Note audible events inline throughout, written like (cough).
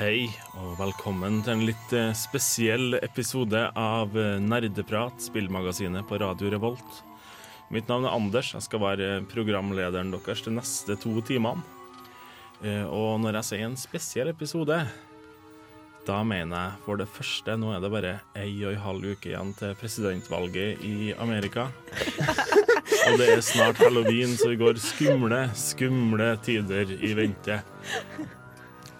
Hei, og velkommen til en litt eh, spesiell episode av eh, Nerdeprat, spillmagasinet på Radio Revolt. Mitt navn er Anders, jeg skal være programlederen deres de neste to timene. Eh, Og når jeg sier en spesiell episode, da mener jeg for det første Nå er det bare ei og en halv uke igjen til presidentvalget i Amerika. (laughs) Og det er snart halloween, så vi går skumle, skumle tider i vente.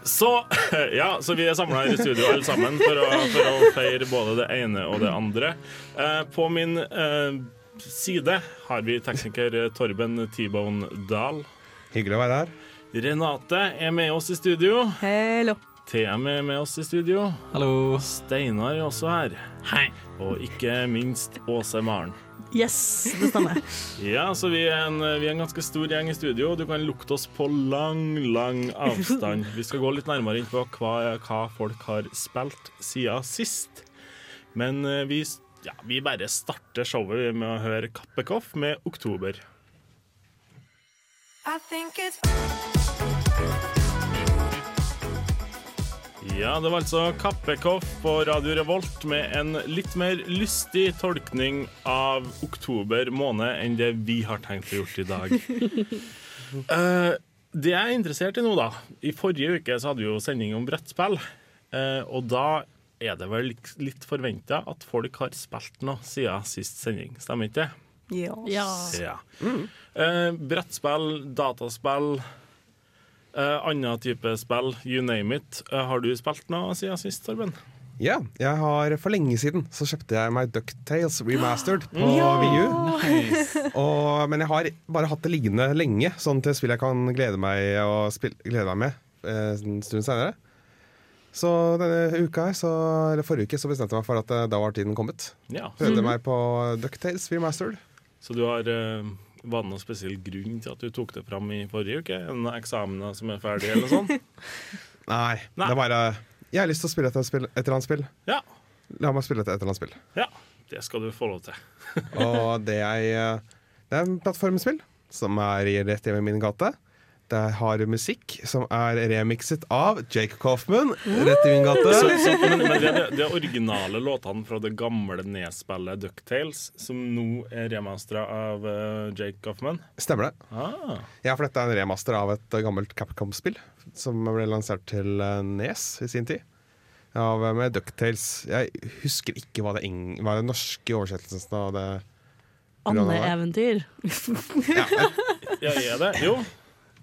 Så, (laughs) ja, så vi er samla her i studio alle sammen for å, for å feire både det ene og det andre. Eh, på min eh, side har vi tekniker Torben T-Bone Dahl. Hyggelig å være her. Renate er med oss i studio. Hello. TM er med oss i studio. Hallo. Steinar er også her. Hei. Og ikke minst Åse Maren. Yes, det stemmer. (laughs) Ja, så vi er, en, vi er en ganske stor gjeng i studio. Du kan lukte oss på lang, lang avstand. Vi skal gå litt nærmere inn på hva, hva folk har spilt siden sist. Men eh, vi, ja, vi bare starter showet med å høre Kappekoff med 'Oktober'. I think it's Ja, det var altså Kappekoff på Radio Revolt med en litt mer lystig tolkning av oktober måned enn det vi har tenkt å gjort i dag. uh, (laughs) det jeg er interessert i nå, da I forrige uke så hadde vi jo sending om brettspill. Uh, og da er det vel litt, forventa at folk har spilt noe siden sist sending. Stemmer ikke det? Ja. Ja. Uh, brettspill, dataspill, eh, annen type spill, you name it. Uh, har du spilt noe siden sist, Torben? Ja, jeg har For lenge siden så kjøpte jeg meg Ducktales remastered på Wii U. Og, men jeg har bare hatt det liggende lenge, sånn til spill jeg kan glede meg, og spille, glede meg med eh, en stund senere. Så denne uka her, så, eller forrige uke, så bestemte jeg meg for at eh, da var tiden kommet. Ja. Prøvde meg på Ducktales remastered. Så du har eh, Var det noen spesiell grunn til at du tok det fram i forrige uke? En eksamen som er ferdig, eller sånt? Nei, (laughs) Nei. det er bare Jeg har lyst til å spille et, et eller annet spill. Ja. La meg spille et, et eller annet spill. ja. Det skal du få lov til. Og det er, eh, det er en plattformspill som er rett hjemme i min gate. Det har musikk som er remixet av Jake Coffman, rett i min Så, gate. så, men men det, det er originale låtene fra det gamle nedspillet Ducktales, som nå er remastera av uh, Jake Coffman? Stemmer det. Ah. Ja, for dette er en remaster av et gammelt Capcom-spill som ble lansert til eh, Nes i sin tid. Av, eh, med Ducktales. Jeg husker ikke hva det, eng hva er den norske oversettelsen av det Andeeventyr. ja, Ja, er det? Jo.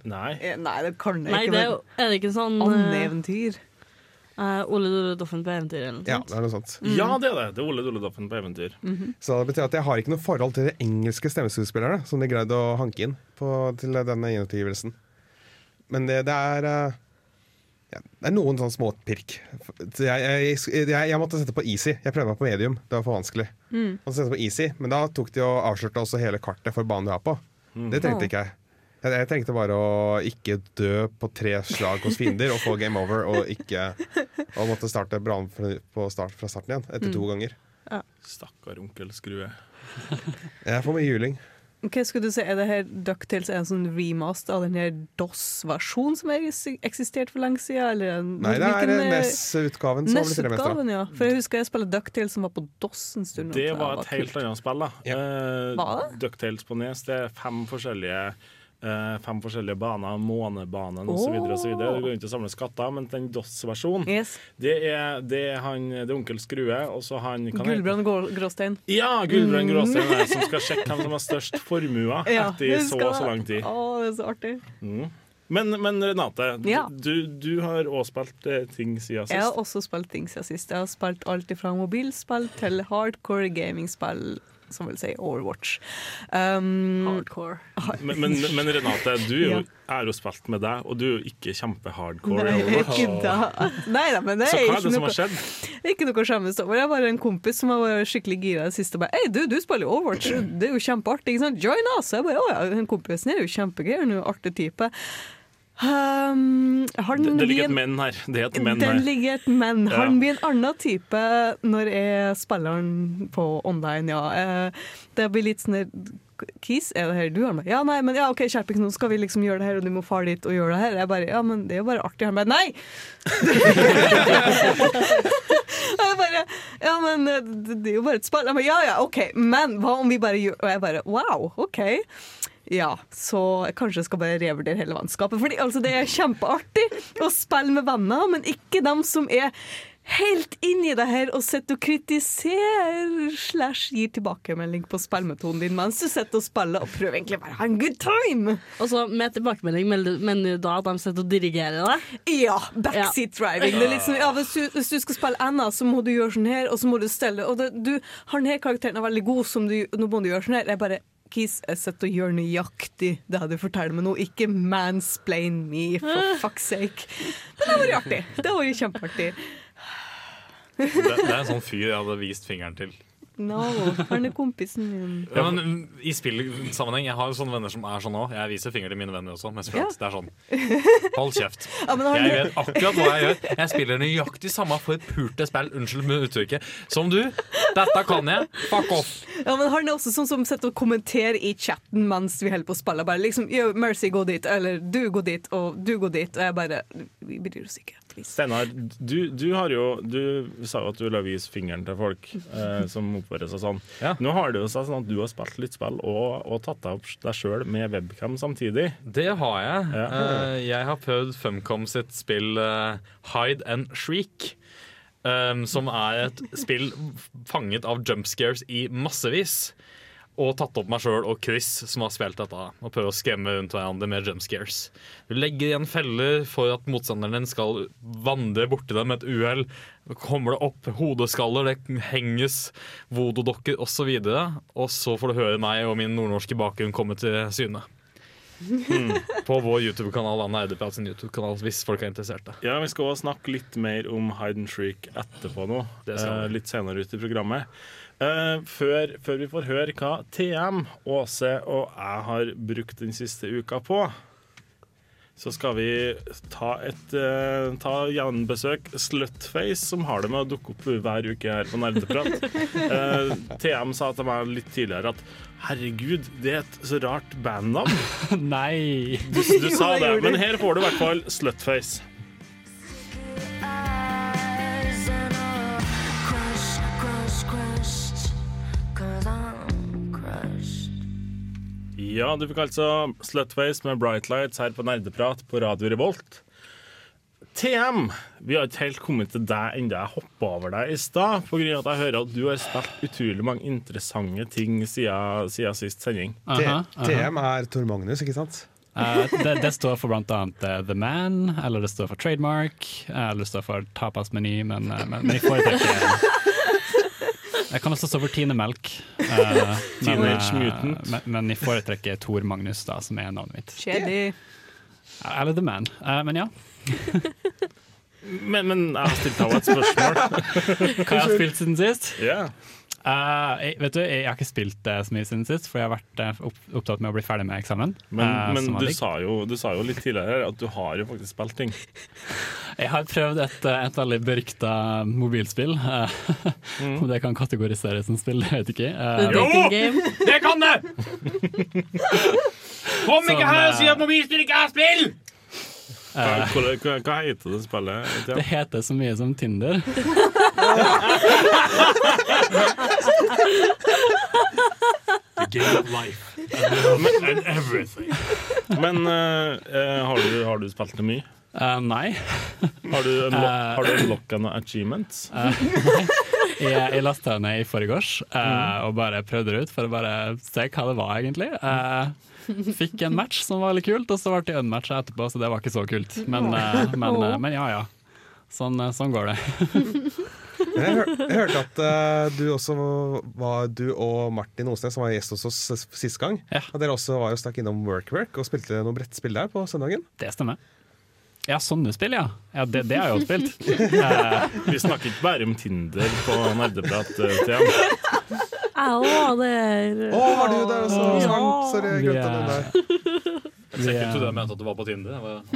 Nei. Eh, Nei, det kan det Nei, ikke det er, jo- er det ikke sånn uh, Andeeventyr. Ole Dole Doffen på eventyr eller noe ja, sånt? det er noe sånt. Ja, det er det. Det er Ole Dole Doffen på eventyr. Så det betyr at jeg har ikke noe forhold til de engelske stemmeskuespillerne som de greide å hanke inn på, til denne gjenutgivelsen. Men det, det er eh, ja, Det er noen sånn småpirk. Så Jeg, jeg, jeg, jeg måtte sette på easy. Jeg prøvde meg på medium. Det var for vanskelig. Måtte sette på easy, Men da tok de og avslørte også hele kartet for banen du er på. Det trengte ikke jeg. Jeg, tenkte bare å ikke dø på tre slag hos fiender og få game over, og ikke Og måtte starte brannen start fra starten igjen etter to ganger. Stakkar onkel Skrue. (laughs) Jeg får mye juling. Hva skulle du si, Er det her DuckTales en sånn remast av den her DOS-versjonen som har eksistert for lenge siden? Eller en, Nei, det er eh, NES-utgaven ja. For jeg husker jeg spilte DuckTales som var på DOS en stund. Det var et helt annet spill, da. Ja. uh, Ducktails? Ducktales på Nes. Det er fem forskjellige eh, Fem forskjellige baner, månebanen osv. Oh. osv. Det går rundt og samler skatter, men den DOS-versjonen, Yes. det, er, det er han Det er onkel Skrue, og så han Gulbrand Gråstein. Ja, Gulbrand Gråstein er som skal sjekke hvem som har størst formue (laughs) Ja, etter så og så lang tid. Å, det er så artig. Men, men Renate, Ja. du, du har også spilt eh, ting siden sist. Jeg har også spilt ting siden sist. Jeg har spilt alt fra mobilspill til hardcore gamingspill som vil si Overwatch. Um, Hardcore. Men, men, men Renate, du er jo, Ja. jeg jo spilt med deg, og du er jo ikke kjempehardcore. i Nei, Overwatch. ikke da. Nei da, men det Så er hva er det som noe, har skjedd? ikke noe å skjemmes over. Jeg har en kompis som var skikkelig gira i det siste. og Bare, Hei, du, du spiller jo Overwatch, det er jo kjempeartig. Ikke sant? Join us! Jeg bare, å ja, den kompisen er jo kjempegøy, han er jo artig type. Um, Det, den det ligger et menn her. Det er et menn Den her. ligger et men. Ja. Han blir en annen type når jeg spiller han på online, ja. Eh, Det blir litt sånn Kis, er det her du har med? Ja, nei, men ja, OK, Skjerping, nå skal vi liksom gjøre det her, og du må fare dit og gjøre det her. Jeg bare, ja, men det er jo bare artig. Han bare, nei! (laughs) jeg bare, ja, men eh, det det er jo bare et spill. Bare, ja, ja, OK, men hva om vi bare gjør Og jeg bare, wow, OK. Ja, så jeg kanskje skal bare revurdere hele vennskapet. Fordi altså, det er kjempeartig å spille med venner, men ikke dem som er helt inni det her og sitter og kritiserer slash gir tilbakemelding på spillmetoden din mens du sitter og spiller og prøver egentlig bare å ha en good time. Og så med tilbakemelding mener du- da at de sitter og dirigerer deg? Ja, backseat driving. Det litt sånn, ja, hvis, du, hvis du skal spille Anna, så må du gjøre sånn her, og så må du stelle Og det, du, har denne karakteren er veldig god, som du, nå må du gjøre sånn her. Jeg bare Kis, jeg sitter og gjør nøyaktig det du forteller meg nå. Ikke mansplain me, for fuck's sake. Men det har vært artig. Det har vært kjempeartig. Det, det er en sånn fyr jeg hadde vist fingeren til. No, han er kompisen min. Ja, men mm, I spillsammenheng Jeg har jo sånne venner som er sånn òg. Jeg viser finger til mine venner også. Mens Ja. det er sånn (laughs) Hold kjeft. Ja, men Jeg vet akkurat hva jeg gjør. Jeg spiller nøyaktig samme forpurte spill Unnskyld med uttrykket som du. Dette kan jeg. Fuck off. ja, men han er også sånn som sitter og kommenterer i chatten mens vi holder på å spille. Bare liksom Yo, Mercy, gå dit. Eller du, går dit. Og du, går dit. Og jeg bare Vi bryr oss ikke. Steinar, du, du har jo Du sa jo at du la vise fingeren til folk eh, som oppfører og sånn. Ja. Nå har det jo seg sånn at du har spilt litt spill og, og tatt deg opp deg sjøl med webcam samtidig. Det har jeg. Ja. Uh, jeg har prøvd Fumcom sitt spill uh, Hide and Shriek. um, som er et spill fanget av jumpscares i massevis. Og tatt opp meg sjøl og Chris, som har spilt dette, og prøver å skremme rundt hverandre med jumpscares. Du legger igjen feller for at motstanderen din skal vandre borti dem med et uhell. Kommer det opp hodeskaller, det henges vododokker osv. Og så får du høre meg og min nordnorske bakgrunn komme til syne. På vår YouTube-kanal, Anna Eideprat sin YouTube-kanal, hvis folk er interesserte. Ja, Vi skal også snakke litt mer om Hide and Shriek etterpå nå. Eh, litt senere ut i programmet. Eh, før, før vi får høre hva TM, Åse og jeg har brukt den siste uka på, så skal vi ta et uh, ta gjenbesøk Slutface, som har det med å dukke opp hver uke her på Nerdeprat. Uh, TM sa til meg litt tidligere at herregud, det er et så rart bandnavn. (laughs) Nei! Du, du sa det. men her får du i hvert fall Slutface. Ja, du fikk altså Slutface med Bright Lights her på Nerdeprat på Radio Revolt. TM, vi har ikke helt kommet til deg ennå. Jeg hoppa over deg i stad pga. at jeg hører at du har spilt utrolig mange interessante ting siden, siden sist sending. Uh -huh, uh -huh. TM er Tor Magnus, ikke sant? Uh, det, det står for blant annet eh, The Man, eller det står for Trademark, eh, eller det står for Tapasmeny, men, men, men jeg foretrekker Jeg kan også stå for Tine Melk. (laughs) Uh, men, Teenage eh, Mutant. Men, men jeg foretrekker Tor Magnus, da, som er navnet mitt. Kjedelig. Eller The Man. Uh, men ja, (laughs) Men, men jeg har stilt deg et spørsmål. hva jeg har spilt siden sist? Ja. Jeg, vet du, jeg har ikke spilt det så mye siden sist, for jeg har vært uh, opptatt med å bli ferdig med eksamen. Men, uh, men du, sa jo, du sa jo litt tidligere at du har jo faktisk spilt ting. Jeg har prøvd et, et veldig berykta mobilspill. Mm. Om det kan kategoriseres som spill, det vet ikke. The Eh. Det kan det! Kom ikke her og si at mobilspill ikke er spill! Hva, hva, hva, hva heter det spillet? (laughs) det heter så mye som Tinder. (laughs) The game of life. And everything. Men eh, eh, har, du, har du spilt det mye? Eh, nei. (laughs) Har du, Eh. har du unlocka noen achievements? (laughs) Jeg, jeg lasta den ned i forgårs uh, Mm. og bare prøvde det ut for å bare se hva det var, egentlig. Eh, fikk en match som var veldig kult, og så ble det unmatcha etterpå, så det var ikke så kult. Men, eh, men, eh, men ja ja. Sånn, eh, sånn går det. (laughs) Jeg, hør, jeg hørte at uh, du også var Du og Martin Osnes, som var gjest hos oss sist gang, Ja. at dere også var og stakk innom WorkWork og spilte noe brettspill der på søndagen. Det stemmer. Ja, sånne spill, ja. ja det, det har jeg jo spilt. (laughs) Eh, Vi snakker ikke bare om Tinder på nerdeprat, eh, Thea. Jeg òg, det er Å, var du der også? Ja. Sorry, jeg glemte yeah. den der. Jeg ser ikke du eh, det mente at du var på Tinder. Var- (laughs)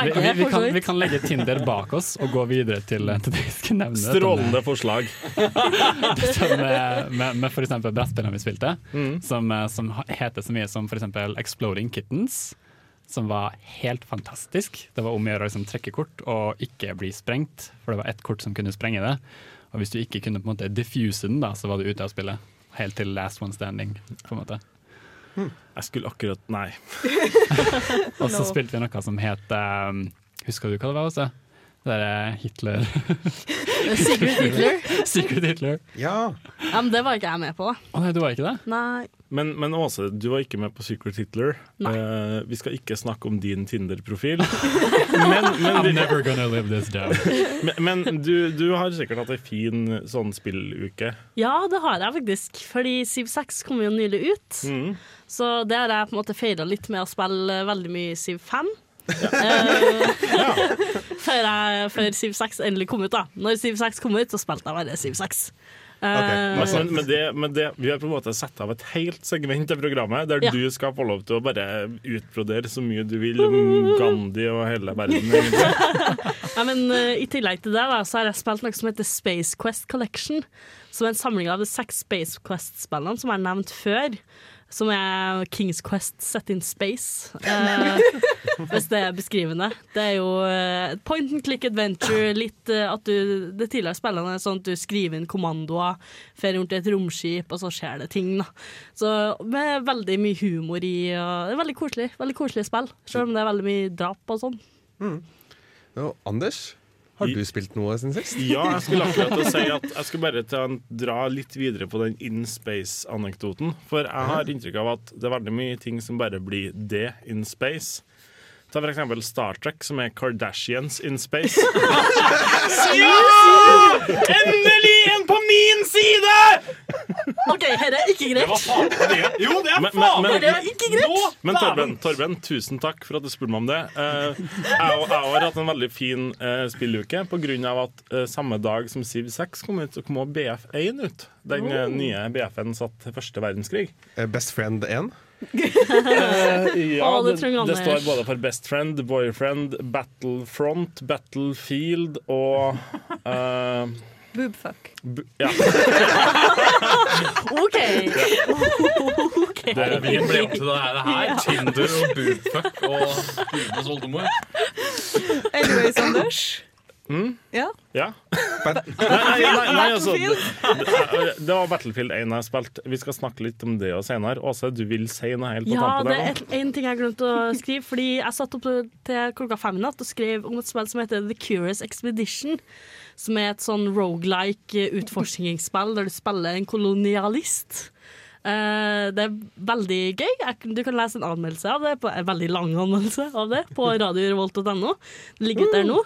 vi, vi, vi, kan, vi kan legge Tinder bak oss og gå videre til, til det vi skal nevne. Strålende forslag. Som, eh, med, med for eksempel brettspillene vi spilte, som, eh, som heter så mye som eksempel Exploding Kittens. Som var helt fantastisk. Det var om å gjøre å liksom, trekke kort og ikke bli sprengt, for det var ett kort som kunne sprenge det. Og hvis du ikke kunne på en måte diffuse den, da, så var du ute av spillet. Helt til last one standing. på en måte. Jeg skulle akkurat Nei. (laughs) (laughs) Og så spilte vi noe som het um, Husker du hva det var? også? Det der Hitler (laughs) Secret Hitler. (laughs) Secret Hitler. Ja. Ja, men det var ikke jeg med på. Å nei, du var ikke det? Nei. Men, men Åse, du var ikke med på Secret Hitler. Nei. Eh, vi skal ikke snakke om din Tinder-profil. (laughs) men men, I'm never gonna live this down. men, men du, du har sikkert hatt ei fin sånn spilluke. Ja, det har jeg faktisk. Fordi Siv 6 kom jo nylig ut. Mm. Så det har jeg på en måte feira litt med å spille veldig mye Siv 5. Eh, (laughs) før, jeg, før Siv 6 endelig kom ut. da Når Siv 6 kom ut, så spilte jeg bare Siv 6. Okay. Men, men, men, det, men det, vi har på en måte satt av et helt segment i programmet der Ja. du skal få lov til å bare utbrodere så mye du vil om Gandhi og hele verden. (laughs) Ja, men uh, I tillegg til det da, så har jeg spilt noe som heter Space Quest Collection. Som er en samling av de seks Space Quest-spillene som er nevnt før. Som er Kings Quest set in space, Uh, hvis det er beskrivende. Det er jo uh, point and click adventure. Litt uh, at du, Det tidligere spillene er sånn at du skriver inn kommandoer, fer rundt i et romskip, og så skjer det ting. da. Så Med veldig mye humor i. Og det er veldig koselig Veldig koselig spill, selv om det er veldig mye drap og sånn. Og Anders, har du spilt noe siden sist? Ja, jeg (laughs) skulle akkurat si at jeg skulle bare til dra litt videre på den in space-anekdoten. For jeg har inntrykk av at det er veldig mye ting som bare blir det in space. Ta for eksempel Star Trek, som er Kardashians in space. (laughs) (laughs) ja! Endelig en på min side! OK, dette er ikke greit. Jo, det er Men, men, men, Det er ikke greit. Men Torben, Torben, tusen takk for at du spurte meg om det. Eh, jeg, har hatt en veldig fin uh, spilluke pga. at eh, samme dag som Civ 6 kom ut, så kom også BF1 ut. Den eh, nye BF-en satt til første verdenskrig. Best Friend 1? Ja, oh, det det, det står både for Best Friend, Boyfriend, Battlefront, Battlefield og eh, Boobfuck. bu- Ja. (laughs) OK. OK. Det vi ble opp til det her. Tinder og boobfuck og Gudenes oldemor. Anyways, Anders. Ja. Ja. Nei, (laughs) nei, nei, altså, det, det, var Battlefield 1 jeg spilte. Vi skal snakke litt om det senere. Åse, du vil si noe helt på Ja, tampen det er én en ting jeg glemte å skrive. Fordi Jeg satt opp til klokka fem i natt og skrev om et spill som heter The Curious Expedition. Som er et sånn rogelike utforskningsspill der du spiller en kolonialist. Uh, det er veldig gøy. Du kan lese en anmeldelse av det, på, en veldig lang anmeldelse av det på (laughs) radiorevolt.no. Det ligger ute der nå.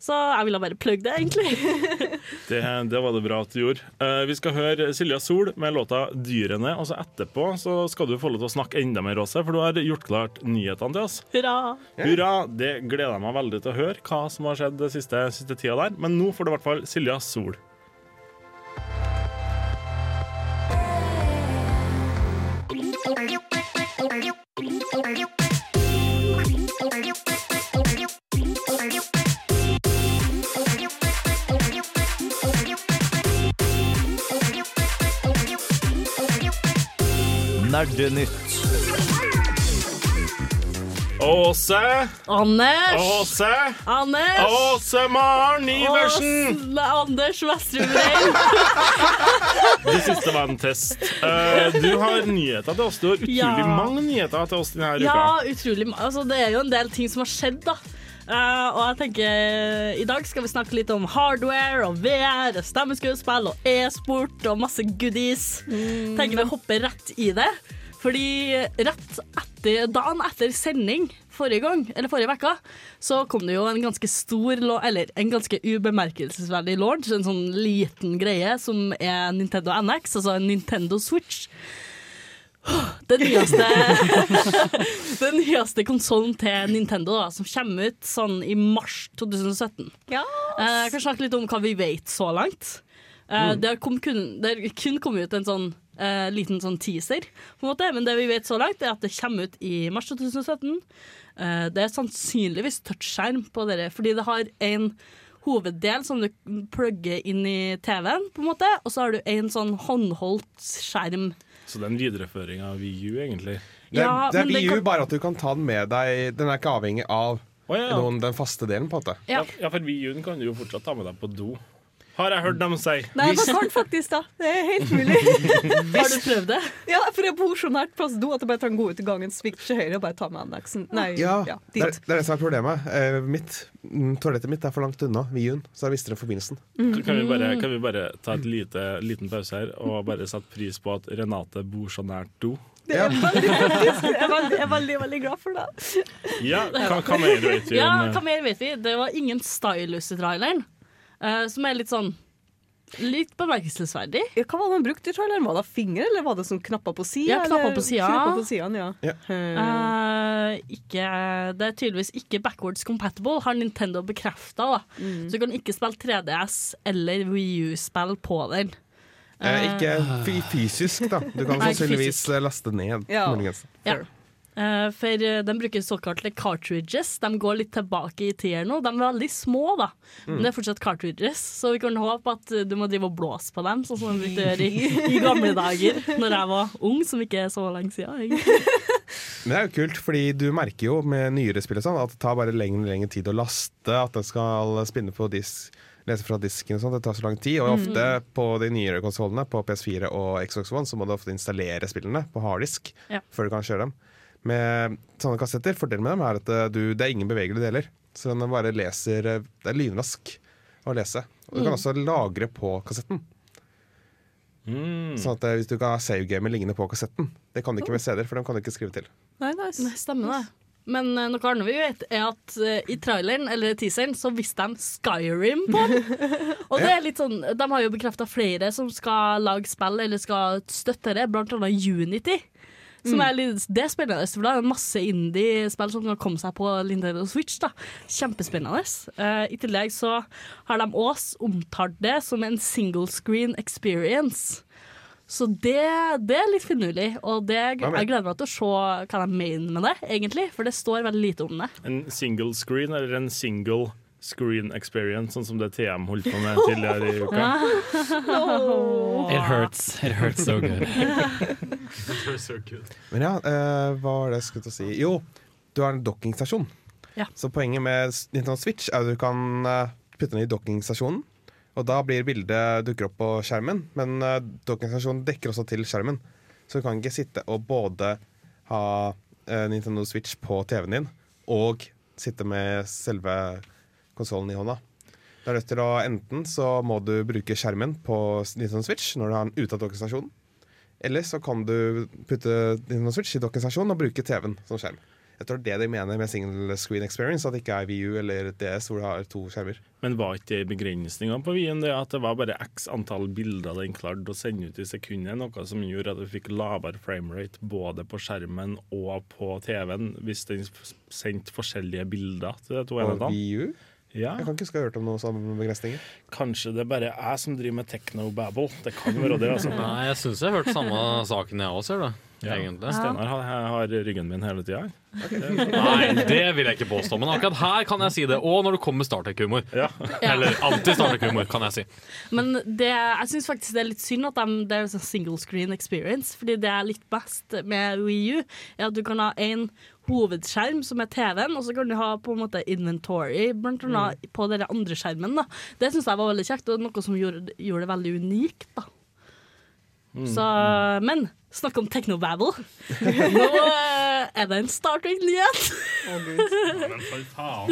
Så jeg ville bare plugge det, egentlig. (laughs) Det, det var det bra at du gjorde. Uh, vi skal høre Silja Sol med låta 'Dyrene'. Og så etterpå så skal du få lov til å snakke enda mer, Åse, for du har gjort klart nyhetene til oss. Hurra! Hurra! Det gleder jeg meg veldig til å høre hva som har skjedd den siste, siste tida der. Men nå får du i hvert fall Silja Sol. Nerdenytt. Åse! Anders! Åse! Anders! Åse Maren Iversen! Ås- Anders Vestrum. (laughs) Det siste var en test. Uh, du har nyheter til oss. Du har utrolig Ja. mange nyheter til oss denne uka. Ja, utrolig. mange. Altså, det er jo en del ting som har skjedd, da. Eh, og jeg tenker I dag skal vi snakke litt om hardware og VR, stemmeskuespill og e-sport og masse goodies. Tenker vi hopper rett i det. Fordi rett etter, dagen etter sending forrige gang, eller forrige vekka, så kom det jo en ganske stor, eller en ganske ubemerkelsesverdig launch, en sånn liten greie som er Nintendo NX, altså en Nintendo Switch. Den nyeste, (laughs) den nyeste konsollen til Nintendo da, som kommer ut sånn i mars 2017. Ja. Eh, Jeg kan snakke litt om hva vi vet så langt. Eh, Det, har kom kun, det har kun kommet ut en sånn eh, liten sånn teaser, på en måte. men det vi vet så langt, er at det kommer ut i mars 2017. Eh, det er sannsynligvis touchskjerm på dere, fordi det har en hoveddel som du plugger inn i TV-en, på en måte, og så har du en sånn håndholdt skjerm. Så det er en videreføring av VU, egentlig. Det, Ja, det er men det VU, kan- bare at du kan ta den med deg. Den er ikke avhengig av oh, ja, noen, den faste delen, på en måte. Ja. Ja, ja, for VU-en kan du jo fortsatt ta med deg på do. Har jeg hørt dem si. Nei, man kan faktisk da. Det er helt mulig. (laughs) Har du prøvd det? Ja, for jeg bor så nært plass do at jeg bare kan gå ut i gangen, svikte til høyre og bare ta med anneksen. Nei, Ja, ja, det, er, det er det som er problemet. Eh, mitt, mm, toalettet mitt er for langt unna VU-en, så jeg mister den forbindelsen. Mm. kan, vi bare, kan vi bare ta et lite, liten pause her og bare sette pris på at Renate bor så nært do? Det er veldig. Jeg er veldig, jeg er veldig, veldig glad for det. Ja, hva, hva mer vet vi Ja, hva mer vet vi? Det var ingen stylus i traileren, eh, som er litt sånn Litt bemerkelsesverdig. Ja, hva var det han brukte i traileren? Var det finger, eller var det sånn knapper på sida? Ja, knapper på sida. På siden, ja. Ja. Ikke, det er tydeligvis ikke backwards compatible, har Nintendo bekrefta. Så du kan ikke spille 3DS eller Wii U-spill på den. Uh, ikke fysisk, da. Du kan sannsynligvis laste ned. Ja. Eh, for eh, de bruker såkalte cartridges. De går litt tilbake i tider nå. De er veldig små, da. Men det er fortsatt cartridges, så vi kan håpe at eh, du må drive og blåse på dem, sånn som de brukte å gjøre i, i gamle dager, Når jeg var ung, som ikke er så lenge siden. egentlig. (laughs) Men det er jo kult, fordi du merker jo med nyere spill sånn, at det tar bare lengre og lengre tid å laste, at den skal spinne på disk, lese fra disken og sånn. Det tar så lang tid. Og ofte på de nyere konsollene, på PS4 og Xbox One, så må du ofte installere spillene på harddisk Ja. før du kan kjøre dem. Med sånne kassetter, fordelen med dem er at eh, du, det er ingen bevegelige deler. Så den bare leser eh, Det er lynrask å lese. Og du kan også lagre på kassetten. Mm. Sånn at eh, hvis du kan ha savegamer liggende på kassetten. Det kan du ikke med CD-er, for dem kan du ikke skrive til. Nei, nice. Nei, Stemmer det. Men uh, noe annet vi vet, er at uh, i traileren eller teaseren så viste de Skyrim på den. (laughs) Og det er litt sånn, De har jo bekrefta flere som skal lage spill eller skal støtte det, blant annet Unity. Som er litt, det er spennende, for da er det masse indie-spill som kan komme seg på Nintendo Switch. da. Kjempespennende. Uh, I tillegg så har de også omtalt det som en single screen experience. Så det, det er litt finurlig, og det, jeg gleder meg til å se hva de mener med det, egentlig. For det står veldig lite om det. En single screen eller en single screen experience, sånn som det TM holdt på med (laughs) tidligere i uka? It hurts. It hurts so good. Men ja, uh, hva var det jeg skulle til å si? Jo, du har en dockingstasjon. Ja. Så poenget med Nintendo Switch er at du kan eh, putte den i dockingstasjonen. Og da blir bildet dukker opp på skjermen, men uh, dockingstasjonen dekker også til skjermen. Så du kan ikke sitte og både ha uh, Nintendo Switch på TV-en din og sitte med selve konsollen i hånda. Du er nødt til å Enten så må du bruke skjermen på Nintendo Switch når du har den ute av dockingstasjonen. Eller så kan du putte Nintendo Switch i dokkestasjonen og bruke TV-en som skjerm. Jeg tror det de mener med single screen experience, at det ikke er VU eller DS hvor du har to skjermer. Men var ikke begrensninga på Wien, det at det var bare x antall bilder den klarte å sende ut i sekundet? Noe som gjorde at du fikk lavere framerate både på skjermen og på TV-en hvis den sendte forskjellige bilder til de to Og enhetene? VU? Ja, Jeg kan ikke huske å ha hørt om noen sånne begrensninger. kanskje det bare er jeg som driver med technobabble. Det kan være det, altså. (laughs) Nei, jeg syns jeg har hørt samme saken, jeg òg, ser du. Ja. Egentlig. Steinar har, har ryggen min hele tida. Nei, det vil jeg ikke påstå, men akkurat her kan jeg si det. Og når det kommer Startek-humor. Ja. Eller anti-Startek-humor, kan jeg si. Men det, jeg syns faktisk det er litt synd at de, det er sånn single screen experience. Fordi det er litt best med Wii U, er at du kan ha en hovedskjerm som er TV-en, og så kan du ha på en måte inventory blant annet på den andre skjermen. Da. Det syns jeg var veldig kjekt, og noe som gjorde, gjorde det veldig unikt. Da. Så, men snakk om technobabble. (laughs) Nå eh, er det en Star Trek-nyhet. Men for faen.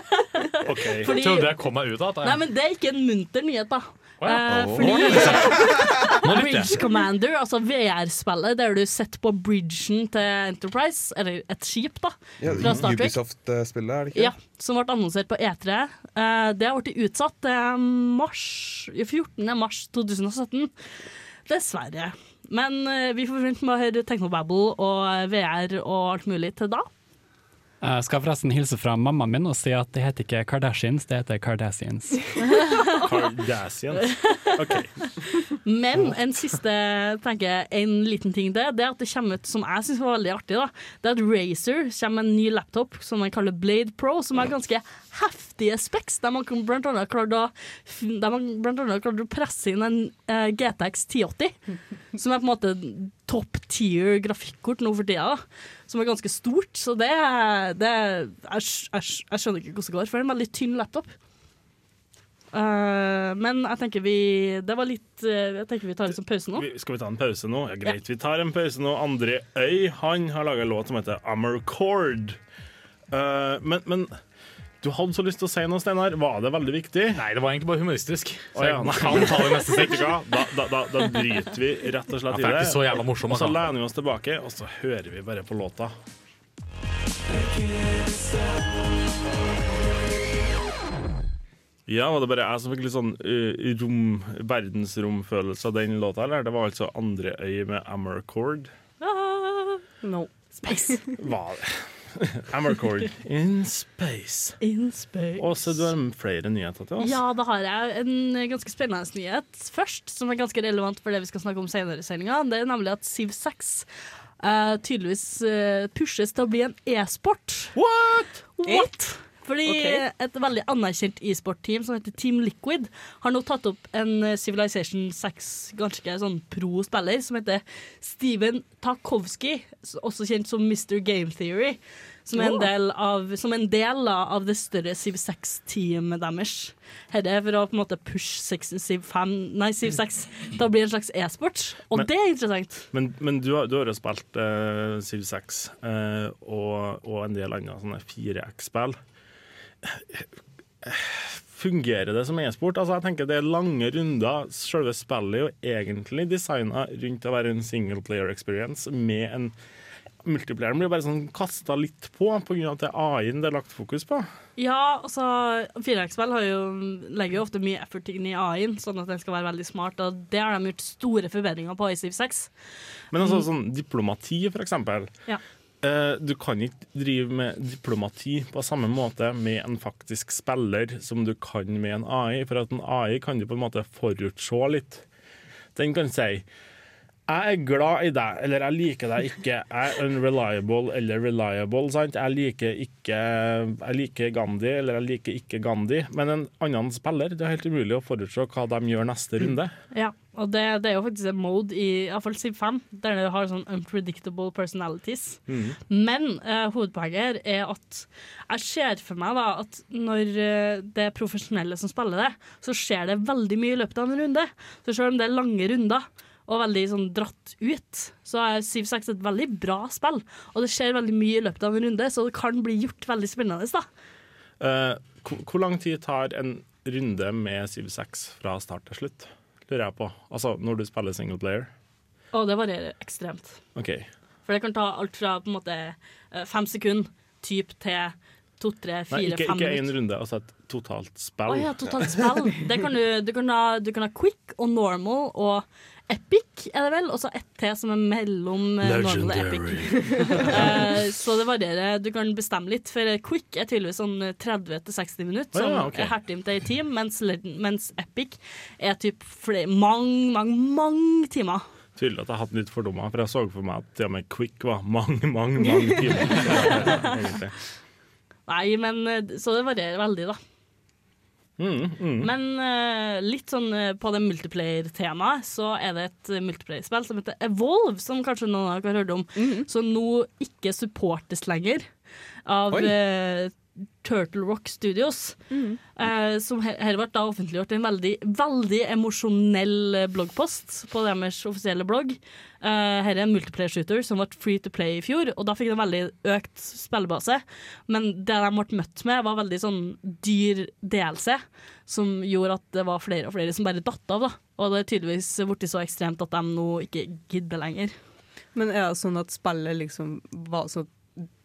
(laughs) OK. Fordi- Trodde jeg kom meg ut av Nei, men Det er ikke en munter nyhet, da. Eh, oh. fordi. (laughs) Bridge Commander, altså VR-spillet der du sitter på bridgen til Enterprise, eller et skip, da, Ja, fra Star Trek. Ubisoft-spillet, er det ikke? Ja, som ble annonsert på E3. Eh, det har blitt utsatt til mars, 14. mars 2017. Dessverre. Men vi får vente med å høre Technobabble og VR og alt mulig til da. Jeg skal forresten hilse fra mammaen min og si at det heter ikke Kardashians, det heter Kardashians. (laughs) Kardashians. OK. Men en siste, tenker jeg, en liten ting til, det er at det kommer ut, som jeg syns var veldig artig, da, det er at Razer kommer med en ny laptop som de kaller Blade Pro, som er ganske heftige specs, der man blant annet klart å, klart å presse inn en eh, GTX 1080, (laughs) som er på en måte top tier grafikkort nå for tida, som er ganske stort. Så det, det jeg, jeg, jeg skjønner ikke hvordan det går, for det er en veldig tynn laptop. Uh, men jeg tenker vi Det var litt uh, Jeg tenker vi tar litt sånn pause nå. Skal vi ta en pause nå? Ja, greit, vi tar en pause nå. André Øy han har laga en låt som heter Amercord. Uh, men, men du hadde så lyst til å si noe, Steinar. Var det veldig viktig? Nei, det var egentlig bare humoristisk. Så jeg kan ta det neste Vet? Da, da, da, da driter vi rett og slett i det. så jævla morsom, Og så altså. lener vi oss tilbake, og så hører vi bare på låta. Ja, Var det bare jeg som fikk litt sånn uh, rom, verdensromfølelse av den låta, eller? Det var altså Andre øy med Amercord. Ah, No. space. Var det? (laughs) Amercord in space. In space. Åse, du har flere nyheter til oss. Ja, da har jeg en ganske spennende nyhet først, som er ganske relevant for det vi skal snakke om senere i sendinga. Det er nemlig at Siv 6 uh, tydeligvis uh, pushes til å bli en e-sport. What?! What? Fordi okay. et veldig anerkjent e-sport-team som heter Team Liquid, har nå tatt opp en eh, Civilization 6 ganske sånn pro-spiller som heter Steven Tarkovsky, også kjent som Mr. Game Theory. Som er en del av, som en del av det større Civ 6-teamet deres. Dette er for å på en måte pushe Civ 5, nei, Civ (laughs) 6 til å bli en slags e-sport. Og Men- det er interessant. Men, men du, har, du har jo spilt uh, Civ 6 uh, og, og en del andre sånne 4X-spill. Fungerer det som e-sport? Altså, jeg tenker Det er lange runder. Selve spillet er jo egentlig designa rundt å være en single player experience med en Multiplayeren blir bare sånn kasta litt på pga. at det er AI-en det er lagt fokus på. Ja, altså 4X-spill legger jo ofte mye effort inn i AI-en, sånn at den skal være veldig smart. Og det har de gjort store forbedringer på i Civ 6. Men altså, sånn diplomati, for eksempel. Ja. Eh, du kan ikke drive med diplomati på samme måte med en faktisk spiller som du kan med en AI, for at en AI kan du på en måte forutse litt. Den kan si jeg er glad i deg, eller jeg liker deg ikke. Jeg er unreliable eller reliable. Sant? Jeg liker ikke Jeg liker Gandhi, eller jeg liker ikke Gandhi. Men en annen spiller, det er helt umulig å forutse hva de gjør neste runde. Ja, og det, det er jo faktisk en mode i i hvert fall Civ 5, der du har sånn unpredictable personalities. Men uh, hovedpoenget her er at jeg ser for meg da at når eh, det er profesjonelle som spiller det, så skjer det veldig mye i løpet av en runde. Så selv om det er lange runder og veldig sånn dratt ut, så er 7-6 et veldig bra spill. Og det skjer veldig mye i løpet av en runde, så det kan bli gjort veldig spennende. da. Uh, hvor, lang tid tar en runde med 7-6 fra start til slutt? Lurer jeg på. Altså når du spiller single player. Og det varierer ekstremt. OK. For det kan ta alt fra på en måte eh, fem sekunder typ til to, tre, Nei, fire, ikke, fem ikke én runde, altså et totalt Å oh, ja, totalt spill. Det kan du, du, kan ha, du kan ha quick og normal og epic, er det vel, og så ett til som er mellom eh, normal og epic. Eh, så det varierer. Du kan bestemme litt, for quick er tydeligvis sånn 30-60 minutter, som som ja, okay. er hertimt i time, mens, mens epic er typ mange, mange, mange timer. Tydelig at jeg har hatt litt fordommer, for jeg så for meg at til og med Quick var mange, mange mange timer. (laughs) Nei, men eh, Så det varierer veldig, da. Mm, mm. Men uh, litt sånn eh, på det multiplayer-temaet, så er det et uh, multiplayer-spill som heter Evolve, som kanskje noen av dere har hørt om, som nå ikke supportes lenger. av. eh, Turtle Rock Studios. Eh, som her ble da offentliggjort en veldig, veldig emosjonell eh, bloggpost på deres offisielle blogg. Eh, her er en multiplayer shooter som ble free to play i fjor, og da fikk de veldig økt spillebase. Men det de ble møtt med, var veldig sånn dyr DLC, som gjorde at det var flere og flere som bare datt av. da. Og det er tydeligvis blitt så ekstremt at de nå ikke gidder lenger. Men er det sånn at spillet liksom var sånn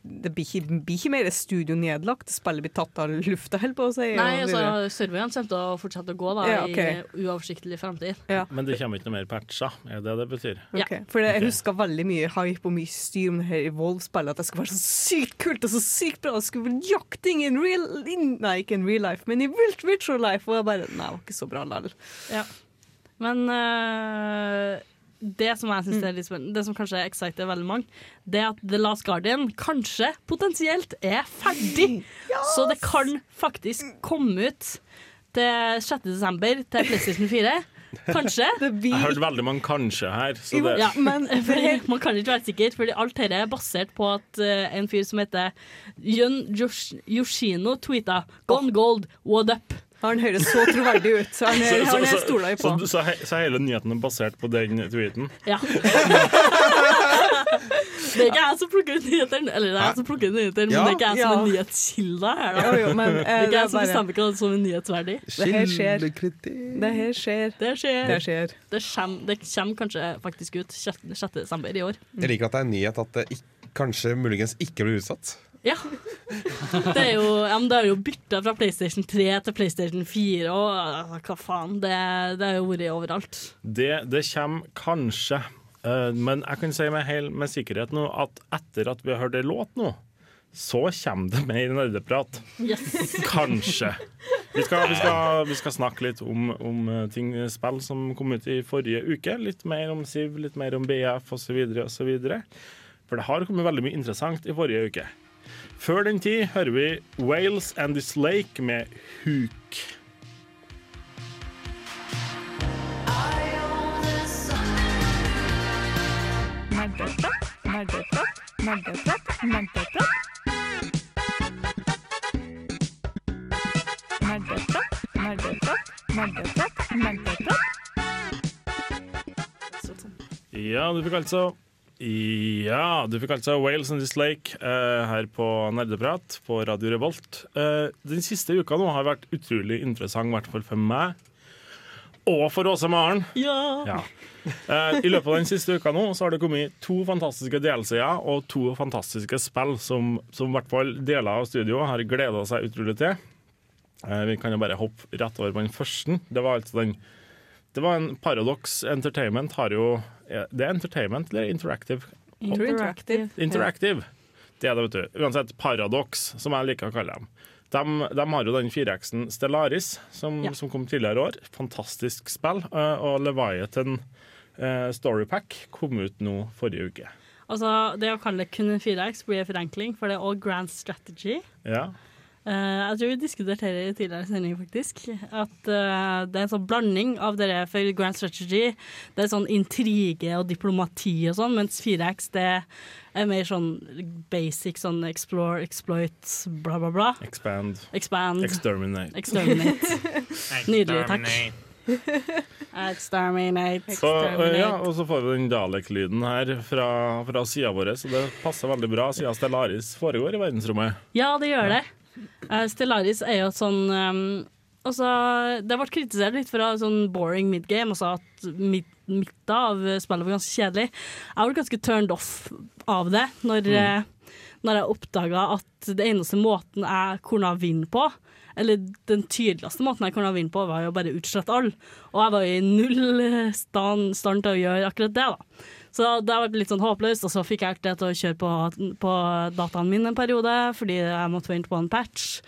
det blir ikke, blir ikke mer studio nedlagt, spillet blir tatt av lufta, holder på å si. og Nei, altså, serveren kommer til å fortsette å gå da, Ja, okay. i uoversiktlig fremtid. Men det kommer ikke noe mer patcher, er det det betyr? Ja. Okay. For det, jeg husker veldig mye hype og mye styr om det her Evolve-spillet. At det skulle være så sykt kult og så sykt bra. og skulle være jakting in real in, Nei, ikke in real life, men i virt- virtual life. Og jeg bare Nei, det var ikke så bra likevel. Ja. Men øh, det som jeg synes er litt spennende, det som kanskje exciter veldig mange, det er at The Last Guardian kanskje potensielt er ferdig. (laughs) Så det kan faktisk komme ut til 6. desember til PlayStation 4. Kanskje. (laughs) Det Jeg blir har hørt veldig mange kanskje her, så det, Ja, Men (laughs) for man kan ikke være sikker, for alt dette er basert på at uh, en fyr som heter Yun Yoshino tweeta 'Gone gold, what up?' Han høres så troverdig ut. Så han, så, så, han så, stoler jeg på. så, så, he- så hele nyheten er basert på den tweeten? Ja. (laughs) Det er ikke jeg som plukker ut nyhetene, eller det er jeg som plukker ut nyhetene, Ja. men det er ikke jeg som Ja. er nyhetskilde her. Da. Jo, jo, men Det eh, er ikke er jeg som bare bestemmer hva som er nyhetsverdig. Det her skjer. Det her skjer. Det skjer. Det skjer. Det kommer, det kommer kanskje faktisk ut 6. desember i år. Jeg liker at det er en nyhet at det ikke, kanskje muligens ikke blir utsatt. Ja. Det er jo, ja, men det er jo bytta fra PlayStation 3 til PlayStation 4, og hva faen. Det, det har jo vært overalt. Det, det kommer kanskje, uh, men jeg kan si med, hel, med sikkerhet nå at etter at vi har hørt ei låt nå, så kommer det mer nerdeprat. Yes. Kanskje. Vi skal, vi skal, vi skal snakke litt om, om eh, ting, spill som kom ut i forrige uke. Litt mer om Siv, litt mer om BF osv. osv. For det har kommet veldig mye interessant i forrige uke. Før den tid hører vi Wales and This Lake med Huk. Nerdeprat, nerdeprat, nerdeprat, nerdeprat. Nerdeprat, nerdeprat, nerdeprat, nerdeprat. Ja, du fikk altså Ja, du fikk altså Wales and This Lake eh, her på Nerdeprat på Radio Revolt. Eh, den siste uka nå har vært utrolig interessant, i hvert fall for meg. Og for Åse Maren. Ja. Ja. Eh, I løpet av den siste uka nå så har det kommet to fantastiske DLC-er og to fantastiske spill som, som i hvert fall deler av studioet har gleda seg utrolig til. Eh, vi kan jo bare hoppe rett over på den første. Det var altså den Det var en Paradox Entertainment har jo Det er Entertainment eller Interactive? Interactive. Interactive. Det er det, vet du. Uansett, Paradox, som jeg liker å kalle dem. De, de har jo den 4X-en Stellaris, som, Ja. som kom tidligere i år. Fantastisk spill. eh, Og Leviathan uh, Storypack kom ut nå forrige uke. Altså, det å kalle det kun en 4X blir en forenkling, for det er all grand strategy. Ja. Eh, jeg tror vi diskuterte her i tidligere sending, faktisk. At uh, det er en sånn blanding av det der for grand strategy. Det er sånn intrige og diplomati og sånn, mens 4X det er mer sånn basic sånn explore, exploit, bla, bla, bla. Expand. Expand. Exterminate. Exterminate. (laughs) Nydelig, takk. Exterminate. Så, eh, ja, og så får vi den Dalek-lyden her fra, fra sida vår, så det passer veldig bra siden Stellaris foregår i verdensrommet. Ja, det gjør det. Eh, Stellaris er jo sånn um, Altså, det ble kritisert litt for å ha sånn boring midgame, altså at mid midten av spillet var ganske kjedelig. Jeg ble ganske turned off av det når, eh, når jeg oppdaga at det eneste måten jeg kunne vinne på, eller den tydeligste måten jeg kunne vinne på, var jo bare utslette alle. Og jeg var i null eh, stand, stand til å gjøre akkurat det, da. Så det var litt sånn håpløst, og så fikk jeg ikke det til å kjøre på, på dataen min en periode, fordi jeg måtte vente på en patch.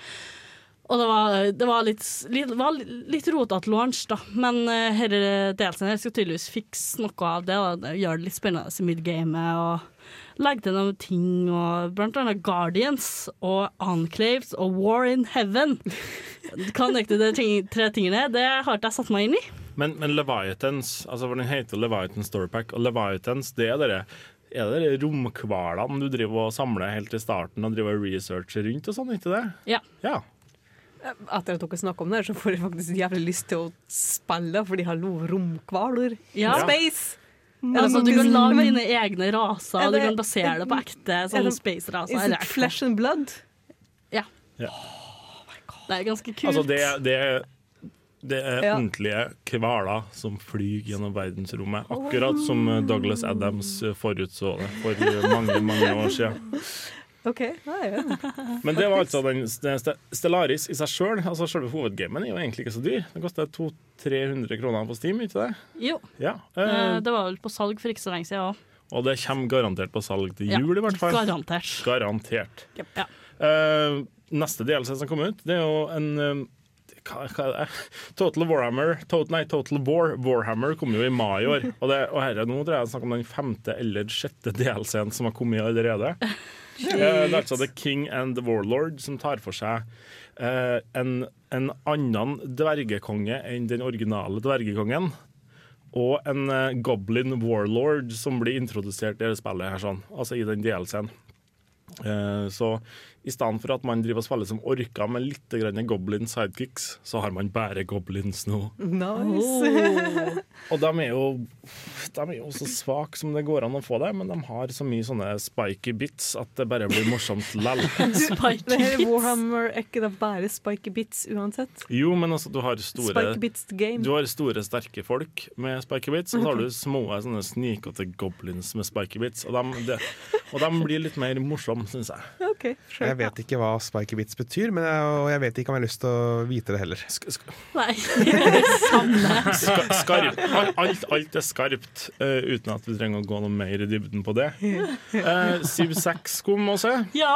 Og det var, det var litt, litt, var litt rotete launch, da. Men uh, her delsen her skal tydeligvis fikse noe av det. Da. Gjøre det litt spennende i midgamet og legge til noen ting. Og blant annet Guardians og Enclaves og War in Heaven. Kan dere de ting, tre tingene? Det har ikke jeg satt meg inn i. Men, men Leviathans, altså for den heter Leviathan Storypack, og Leviathans det er dere Er det de romhvalene du driver og samler helt til starten og driver research researcher rundt og sånn, ikke det? Ja. Ja. Etter at dere snakker om det, så får jeg faktisk jævlig lyst til å spille, fordi hallo, romhvaler. Ja. Space! Altså, du kan lage dine egne raser, og du kan basere det på ekte sånne det- space-raser. Is it flesh and blood? Ja. Ja. Det er ganske kult. Altså, det, det, er- det er Ja. ordentlige hvaler som flyr gjennom verdensrommet. Akkurat som Douglas Adams forutså det for mange, mange år siden. (laughs) OK. Ja, ja. Men det var altså den Stellaris i seg sjøl. Altså selve hovedgamen er jo egentlig ikke så dyr. Den koster 200-300 kroner på Steam, ikke det? Jo, Ja. eh, Eh, det var vel på salg for ikke så lenge siden òg. og det kommer garantert på salg til Ja, jul, i hvert fall. Garantert. Garantert. Ja. Uh, neste delelse som kommer ut, det er jo en eh, hva, hva er det? Total Warhammer Tot, Nei, Total War Warhammer kom jo i mai i år. Og, det, og herre, nå tror jeg jeg snakker om den femte eller sjette DLC-en som har kommet allerede. Eh, det er altså The King and the Warlord som tar for seg eh, en, en annen dvergekonge enn den originale dvergekongen. Og en eh, goblin warlord som blir introdusert i det spillet her, sånn, altså i den DLC-en. Eh, så i stedet for at man driver og spiller som orker med litt goblin sidekicks, så har man bare goblins nå. Nice. Og de er jo De er jo så svake som det går an å få det, men de har så mye sånne spiky bits at det bare blir morsomt lell. (laughs) Warhammer er ikke det bare spiky bits uansett? Jo, men altså, du har store bits game. Du har store, sterke folk med spiky bits, og så har du små, sånne snikete goblins med spiky bits. Og de, de, og de blir litt mer morsomme, syns jeg. OK. Sure. Jeg vet ikke hva spiky bits betyr, men jeg, og jeg vet ikke om jeg har lyst til å vite det heller. Sk sk Nei, (laughs) samme. ska skarp. Al- Alt, alt er skarpt, uh, uten at vi trenger å gå noe mer i dybden på det. Uh, Siv 6 kom også. Ja!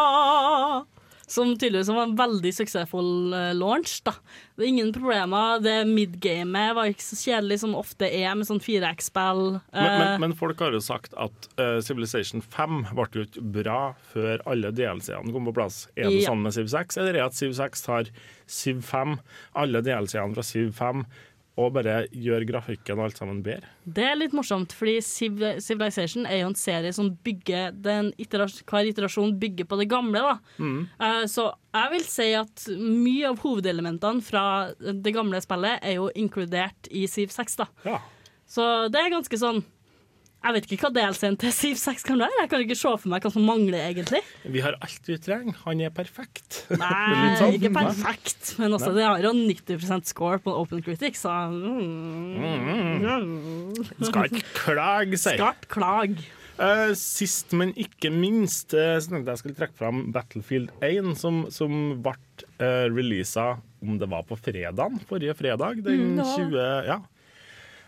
Som tydeligvis var en veldig suksessfull eh, launch. da. Det er ingen problemer. Det midgamet var ikke så kjedelig som ofte er med sånn 4X-spill. Men, men, Eh, men folk har jo sagt at uh, Civilization 5 ble jo ikke bra før alle DLC-ene kom på plass. Er det Ja. sånn med Civ 6, eller er det at Civ 6 tar Civ 5, alle DLC-ene fra Civ 5, og bare gjør grafikken og alt sammen bedre? det er litt morsomt, fordi Civilization er jo en serie som bygger den iterasjon, Hver iterasjon bygger på det gamle. da. Eh, så jeg vil si at mye av hovedelementene fra det gamle spillet er jo inkludert i Civ 6. da. Ja. Så det er ganske sånn Jeg vet ikke hva DLC-en til Civ 6 kan være. Jeg kan ikke se for meg hva som mangler, egentlig. Vi har alt vi trenger. Han er perfekt. (laughs) Nei, sånn. ikke perfekt, men også det har jo 90% score på Open Critic, så mm. Skal ikke klage, sier jeg. ikke klag. Uh, sist, men ikke minst, uh, så tenkte jeg skulle trekke fram Battlefield 1, som, som ble uh, releasa om det var på fredagen, forrige fredag, den Mm, ja. 20... Ja.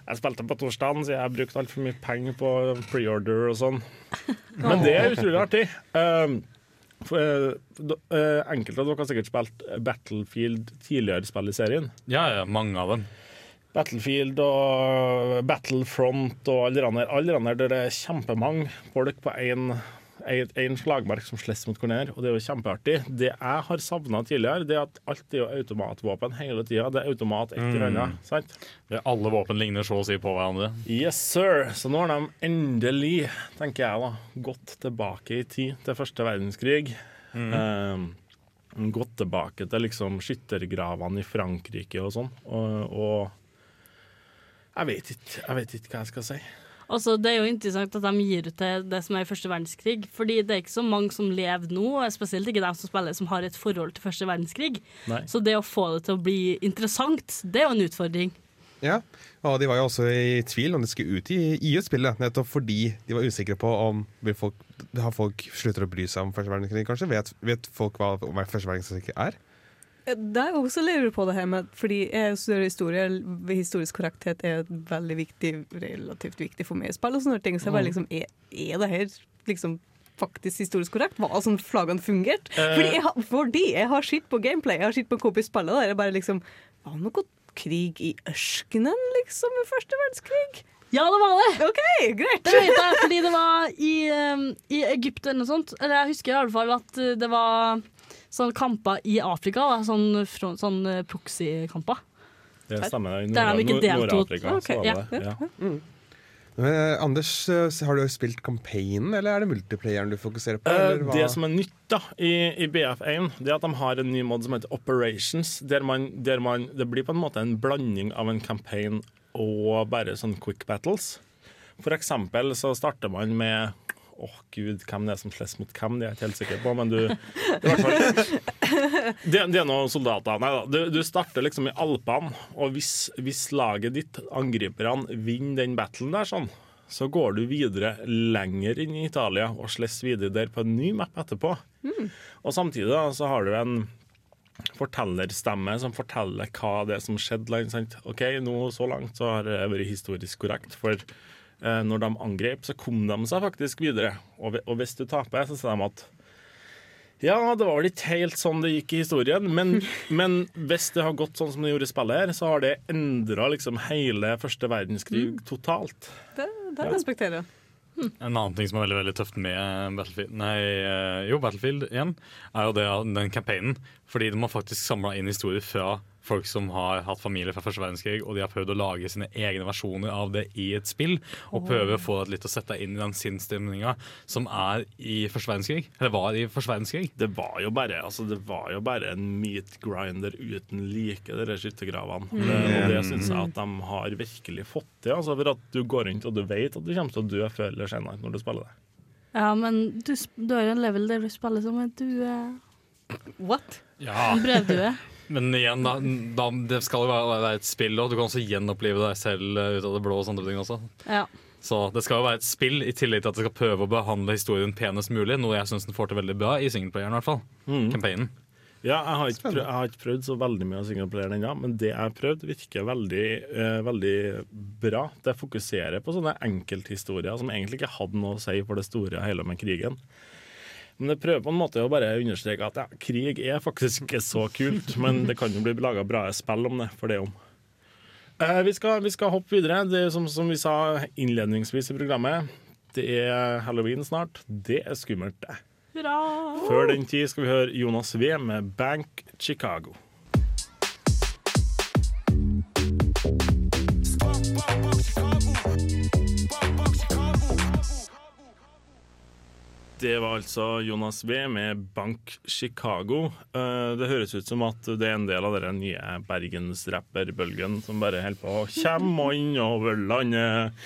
Jeg spilte på torsdagen, så jeg har brukt altfor mye penger på preorder og sånn. (laughs) Men det er utrolig artig. Um, for, uh, eh, enkelte av dere har sikkert spilt Battlefield tidligere spill i serien. Ja, ja, mange av dem. Battlefield og Battlefront og alle de der, alle de der der det er kjempemange folk på én slagmark som slåss mot hverandre, og det er jo kjempeartig. Det jeg har savna tidligere, det er at alt er jo automatvåpen hele tida. Det er automat et eller annet. sant? Det- Alle våpen ligner så å si på hverandre. Yes, sir. Så nå har de endelig, tenker jeg da, gått tilbake i tid til første verdenskrig. Eh, gått tilbake til liksom skyttergravene i Frankrike og sånn. Og, og jeg vet ikke jeg vet ikke hva jeg skal si. Altså, det er jo interessant at de gir ut til det som er første verdenskrig, fordi det er ikke så mange som lever nå, spesielt ikke de som spiller som har et forhold til første verdenskrig. Nei. Så det å få det til å bli interessant, det er jo en utfordring. Ja, og de var jo også i tvil om de skulle ut i, i et spillet, nettopp fordi de var usikre på om vil folk, har folk slutter å bry seg om første verdenskrig, kanskje? Vet, vet folk hva, hva første verdenskrig er? Det er også lurer på det her med Fordi jeg studerer historie, historisk korrekthet er veldig viktig, relativt viktig for meg i spill og sånne ting. Så jeg bare liksom, er, er det her liksom faktisk historisk korrekt? Hva sånn flaggene fungerte? Uh, Fordi, jeg har- fordi jeg har sett på gameplay, jeg har sett på hvordan kompis spille der, jeg bare liksom Var det noe krig i ørkenen, liksom, i første verdenskrig? Ja, det var det! OK, greit! Det vet jeg, fordi det var i, um, i Egypt eller noe sånt. Eller jeg husker i alle fall at uh, det var sånne kamper i Afrika. Da, sånn sånn uh, proxy-kamper. Det stemmer. I ikke Nord-. Nord-Afrika ja. ja. Men, eh, Anders, eh, har du spilt campaignen, eller er det multiplayeren du fokuserer på? Eh, eller hva? det som er nytt da i, i BF1, det er at de har en ny mod som heter Operations. Der man, der man, det blir på en måte en blanding av en campaign og bare sånn quick battles. For eksempel så starter man med Åh, gud, hvem det er som slåss mot hvem, det er jeg ikke helt sikker på, men du Det er, fall, det, det er noen soldater. Nei da. Du, du starter liksom i Alpene, og hvis, hvis laget ditt, angriperne, vinner den battlen der, sånn, så går du videre lenger inn i Italia og slåss videre der på en ny map etterpå. Og samtidig da, så har du en fortellerstemme som forteller hva det er som skjedde. Sant? OK, nå så langt så har det vært historisk korrekt, for når de angrep, så kom de seg faktisk videre. Og, hvis du taper, så sier de at ja, det var vel ikke helt sånn det gikk i historien, men, (laughs) men hvis det har gått sånn som det gjorde i spillet her, så har det endra liksom hele første verdenskrig totalt. Det, det respekterer jeg. En annen ting som er veldig veldig tøft med Battlefield Nei, eh, jo, Battlefield igjen, er jo det den campaignen. Fordi de har faktisk samla inn historier fra folk som har hatt familie fra første verdenskrig, og de har prøvd å lage sine egne versjoner av det i et spill. Og prøve å få deg litt å sette deg inn i den sinnsstemninga som er i første verdenskrig. Eller var i første verdenskrig. Det var jo bare, altså, det var jo bare en meat grinder uten like, de skyttergravene. Det- Og det syns jeg at de har virkelig fått til. Altså, for at du går rundt og du vet at du kommer til å dø før eller senere når du spiller det. Ja, men du, du har jo en level der du spiller som en due. What? Ja, En brevdue. Men igjen, da, da, det skal jo være, et spill, og du kan også gjenopplive deg selv eh, ut av det blå. og sånne ting også. Ja. Så det skal jo være et spill, i tillegg til at det skal prøve å behandle historien penest mulig. Noe jeg syns den får til veldig bra i singleplayeren, i hvert fall. Campaignen. Ja, jeg har, ikke prøvd, jeg har ikke prøvd så veldig mye av singleplayeren ennå, men det jeg har prøvd, virker veldig, eh, veldig bra. Det fokuserer på sånne enkelthistorier som egentlig ikke hadde noe å si for det store og hele med krigen. Men det prøver på en måte å bare understreke at ja, krig er faktisk ikke så kult, men det kan jo bli laga bra spill om det, for det om. Eh, vi, skal, vi skal hoppe videre. Det er som, som vi sa innledningsvis i programmet, det er halloween snart. Det er skummelt, det. Hurra! Før den tid skal vi høre Jonas V med Bank Chicago. Det var altså Jonas B med Bank Chicago. Eh, Det høres ut som at det er en del av den nye bergensrapperbølgen som bare holder på å komme innover landet.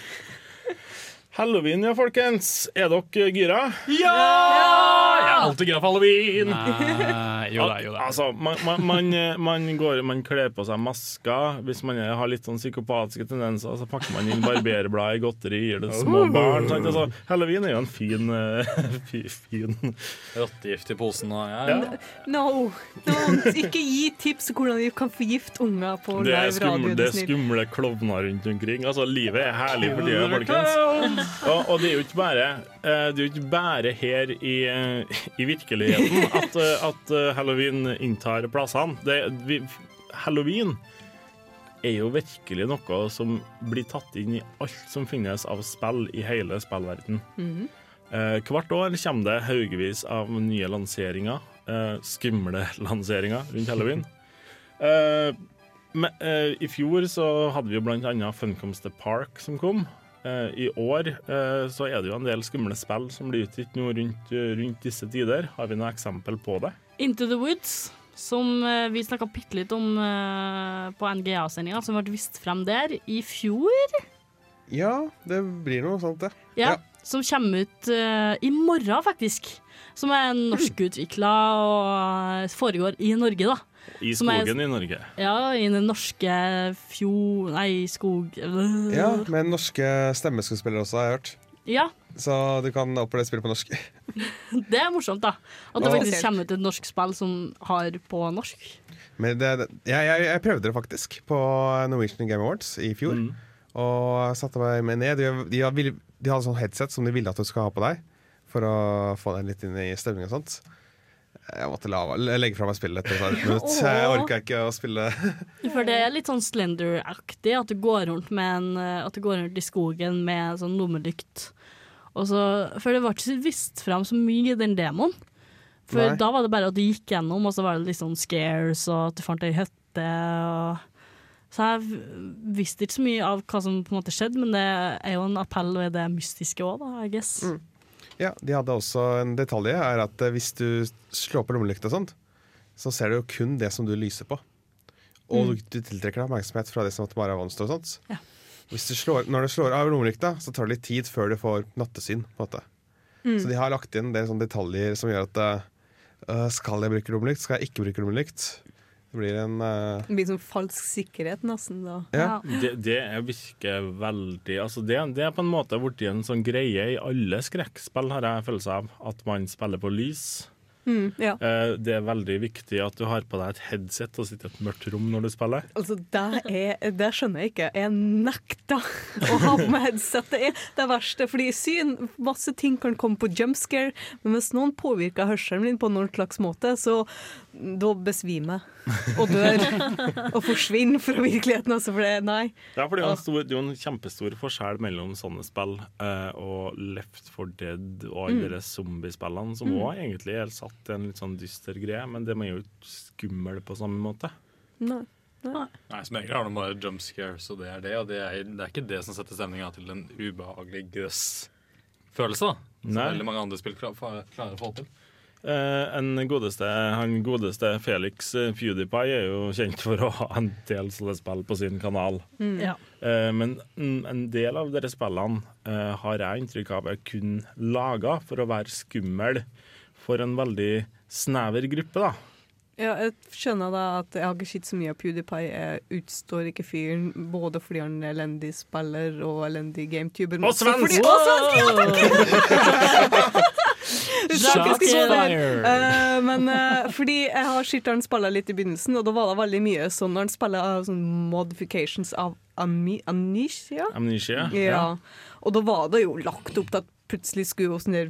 Halloween, ja, folkens. Er dere gira? Ja! er alltid glad for halloween! Nei, jo da, jo da. Altså, man, man, man, man, går, man kler på seg masker. Hvis man har litt sånn psykopatiske tendenser, så pakker man inn barberblad i godteri, gir det små barn. Sant? Altså, Halloween er jo en fin, eh, (laughs) fin Rottegift i posen og ja, ja. No, no, ikke gi tips om hvordan vi kan forgifte unger på Det live skumle, radio. det er skumle klovner rundt omkring. Altså, Livet er herlig for tida, folkens. Og, og det er jo ikke bare, eh, det er jo ikke bare her i, eh, i virkeligheten at, eh, at eh, halloween inntar plassene. Det, vi, halloween er jo virkelig noe som blir tatt inn i alt som finnes av spill i hele spillverden. Eh, hvert år kommer det haugevis av nye lanseringer, eh, skumle (laughs) lanseringer rundt halloween. Eh, men, eh, I fjor så hadde vi jo blant annet Funcoms The Park som kom. Eh, I år eh, så er det jo en del skumle spill som blir utgitt nå rundt, eh, rundt disse tider. Har vi noe eksempel på det? Into the Woods, som vi snakka bitte litt om på NGA-sendinga, som ble vist frem der i fjor. Ja, det blir noe sånt, det. Ja, Ja. Som kommer ut i morgen, faktisk. Som er norskutvikla og foregår i Norge, da. I skogen er- i Norge. Ja, i den norske fjord... Nei, skog... Ja, Med norske stemmeskuespillere også, har jeg hørt. ja, Så du kan oppleve spillet på norsk. (laughs) det er morsomt, da. At det faktisk kommer ut et norsk spill som har på norsk. Men det, det, jeg, jeg, jeg prøvde det faktisk på Norwegian Game Awards i fjor. Mm. Og satte meg med ned. De, de, har- de hadde sånn headset som de ville at du skal ha på deg, for å få deg litt inn i stemninga og sånt. Jeg måtte la, legge fra meg spillet etter et minutt. Jeg orka ikke å spille. (laughs) For det er litt sånn Slender-aktig, at du går rundt en, eh, At du går rundt i skogen med sånn lommelykt. Og så, for det var ikke så vist fram så mye i den demoen. For Nei. da var det bare at du gikk gjennom, og så var det litt sånn scares, og at du fant ei hytte. Og Så jeg visste ikke så mye av hva som på en måte skjedde, men det er jo en appell ved det mystiske òg, da, I guess. Ja, De hadde også en detalj er at eh, hvis du slår på lommelykt og sånt, så ser du jo kun det som du lyser på. Og du tiltrekker deg oppmerksomhet fra det som bare er vanskelig. og sånt. Ja. Du slår, når du slår av lommelykta, så tar det litt tid før du får nattesyn. måte. Så de har lagt inn en del detaljer som gjør at uh, Skal jeg bruke lommelykt? Skal jeg ikke bruke lommelykt? Det blir en uh... Det blir sånn falsk sikkerhet, nesten. da. Ja. Det, det er virker veldig altså det, det er på en måte blitt en sånn greie i alle skrekkspill, har jeg følelse av. At man spiller på lys. Mm, ja. Eh, Det er veldig viktig at du har på deg et headset og sitter i et mørkt rom når du spiller. Altså, det, er, det skjønner jeg ikke. Jeg nekter å ha på meg headset. Det er det verste. Fordi syn, masse ting kan komme på jumpscare, men hvis noen påvirker hørselen min på noen slags måte, så da besvimer jeg og dør. (laughs) Og forsvinner fra virkeligheten. Altså, for det, nei. Ja, for det er stor, det er jo en kjempestor forskjell mellom sånne spill eh, og Left 4 Dead og alle de zombiespillene, som òg egentlig er satt i en litt sånn dyster greie, men de er jo ikke skumle på samme måte. nei. Nei, Som egentlig har de bare jump scares, og det er det. Og det er, det er ikke det som setter stemninga til en ubehagelig grøss følelse. da Som Nei. veldig mange andre spill klarer å få til. Eh, en godeste, han godeste Felix eh, PewDiePie er jo kjent for å ha en del sånne spill på sin kanal. Ja. Eh, men mm, en del av dere spillene eh, har jeg inntrykk av er kun laga for å være skummel for en veldig snever gruppe, da. Ja, jeg skjønner da at jeg har ikke sett så mye av PewDiePie. Jeg utstår ikke fyren både fordi han er elendig spiller og elendig gametuber. Og svensk! fordi- Og svensk! Ja, (laughs) Eh, men uh, fordi jeg har sett han spille litt i begynnelsen, og da var det veldig mye sånn når han spiller av sånn modifications av ami Amnesia. Amnesia. Ja. Og da var det jo lagt opp til at plutselig skulle sånne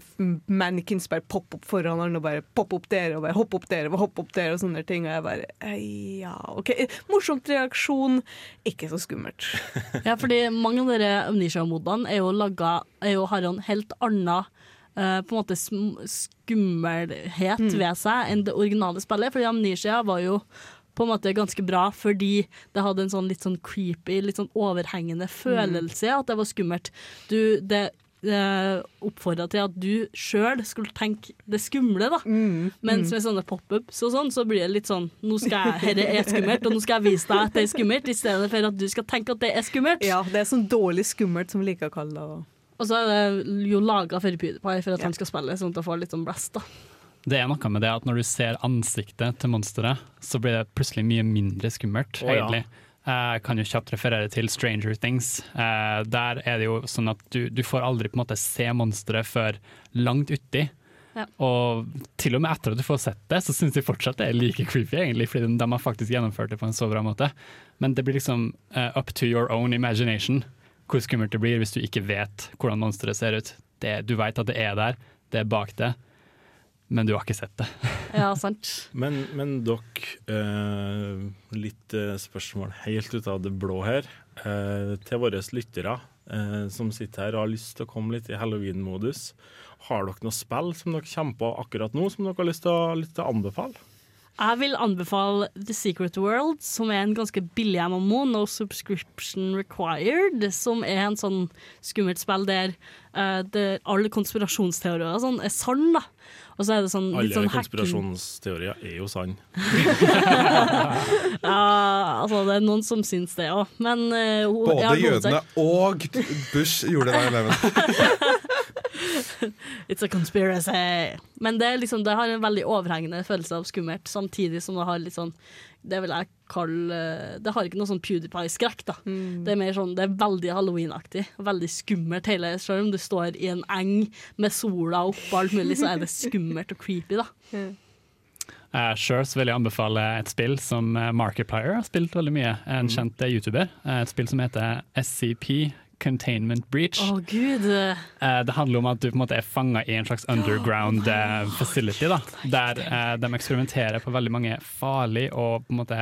mannequins bare poppe opp foran han og bare poppe opp der og bare hoppe opp der og hoppe opp der og sånne ting. Og jeg bare Ja, OK. Morsomt reaksjon, ikke så skummelt. Ja, fordi mange av dere Amnesia-modene er jo laga er jo, Har en helt annen eh, på en måte skummelhet ved seg enn det originale spillet. Fordi Amnesia var jo på en måte ganske bra fordi det hadde en sånn litt sånn creepy, litt sånn overhengende følelse at det var skummelt. Du, det uh, oppfordra til at du sjøl skulle tenke det skumle, da. Mens med sånne pop-ups og sånn, så blir det litt sånn Nå skal jeg, Herre er skummelt, og nå skal jeg vise deg at det er skummelt, i stedet for at du skal tenke at det er skummelt. Ja, det er sånn dårlig skummelt som vi liker å kalle det. Og- så er det jo laga for PewDiePie for at han skal spille, sånn at han får litt sånn blest, da. Det er noe med det at når du ser ansiktet til monsteret, så blir det plutselig mye mindre skummelt, Å, ja. egentlig. Jeg kan jo kjapt referere til Stranger Things. Eh, der er det jo sånn at du, du får aldri på en måte se monsteret før langt uti. Ja. Og til og med etter at du får sett det, så syns de fortsatt det er like creepy, egentlig, fordi de, de har faktisk gjennomført det på en så bra måte. Men det blir liksom uh, up to your own imagination hvor skummelt det blir hvis du ikke vet hvordan monsteret ser ut. Det, du vet at det er der, det er bak det, men du har ikke sett det. (laughs) Ja, sant. Men, men dere, eh, litt eh, spørsmål helt ut av det blå her. Eh, til våre lyttere eh, som sitter her og har lyst til å komme litt i halloween-modus. Har dere noe spill som dere på akkurat nå, som dere har lyst til å, lyst til å anbefale? Jeg vil anbefale The Secret World, som er en ganske billig MMO, no subscription required, som er en sånn skummelt spill der uh, der alle konspirasjonsteorier sånn er sann, da. Og så er det sånn litt Alle sånn konspirasjonsteorier er jo sann. (laughs) Ja, altså det er noen som syns det òg, men uh, Både jødene og Bush gjorde det. 9/11. (laughs) It's a conspiracy. Men det, er liksom, det har en veldig overhengende følelse av skummelt, samtidig som det har litt sånn Det vil jeg kalle Det har ikke noe sånn PewDiePie-skrekk, da. Det er mer sånn, det er veldig halloweenaktig. Veldig skummelt hele Selv om du står i en eng med sola oppå alt mulig, så er det (laughs) skummelt og creepy, da. Uh, Sjøl vil jeg anbefale et spill som eh, Markiplier har spilt veldig mye. En kjent mm. YouTuber. Eh, et spill som heter SCP. Containment Breach. Å, gud. Eh, det handler om at du på en måte er fanga i en slags underground eh, facility, da, der eh, de eksperimenterer på veldig mange farlige og på en måte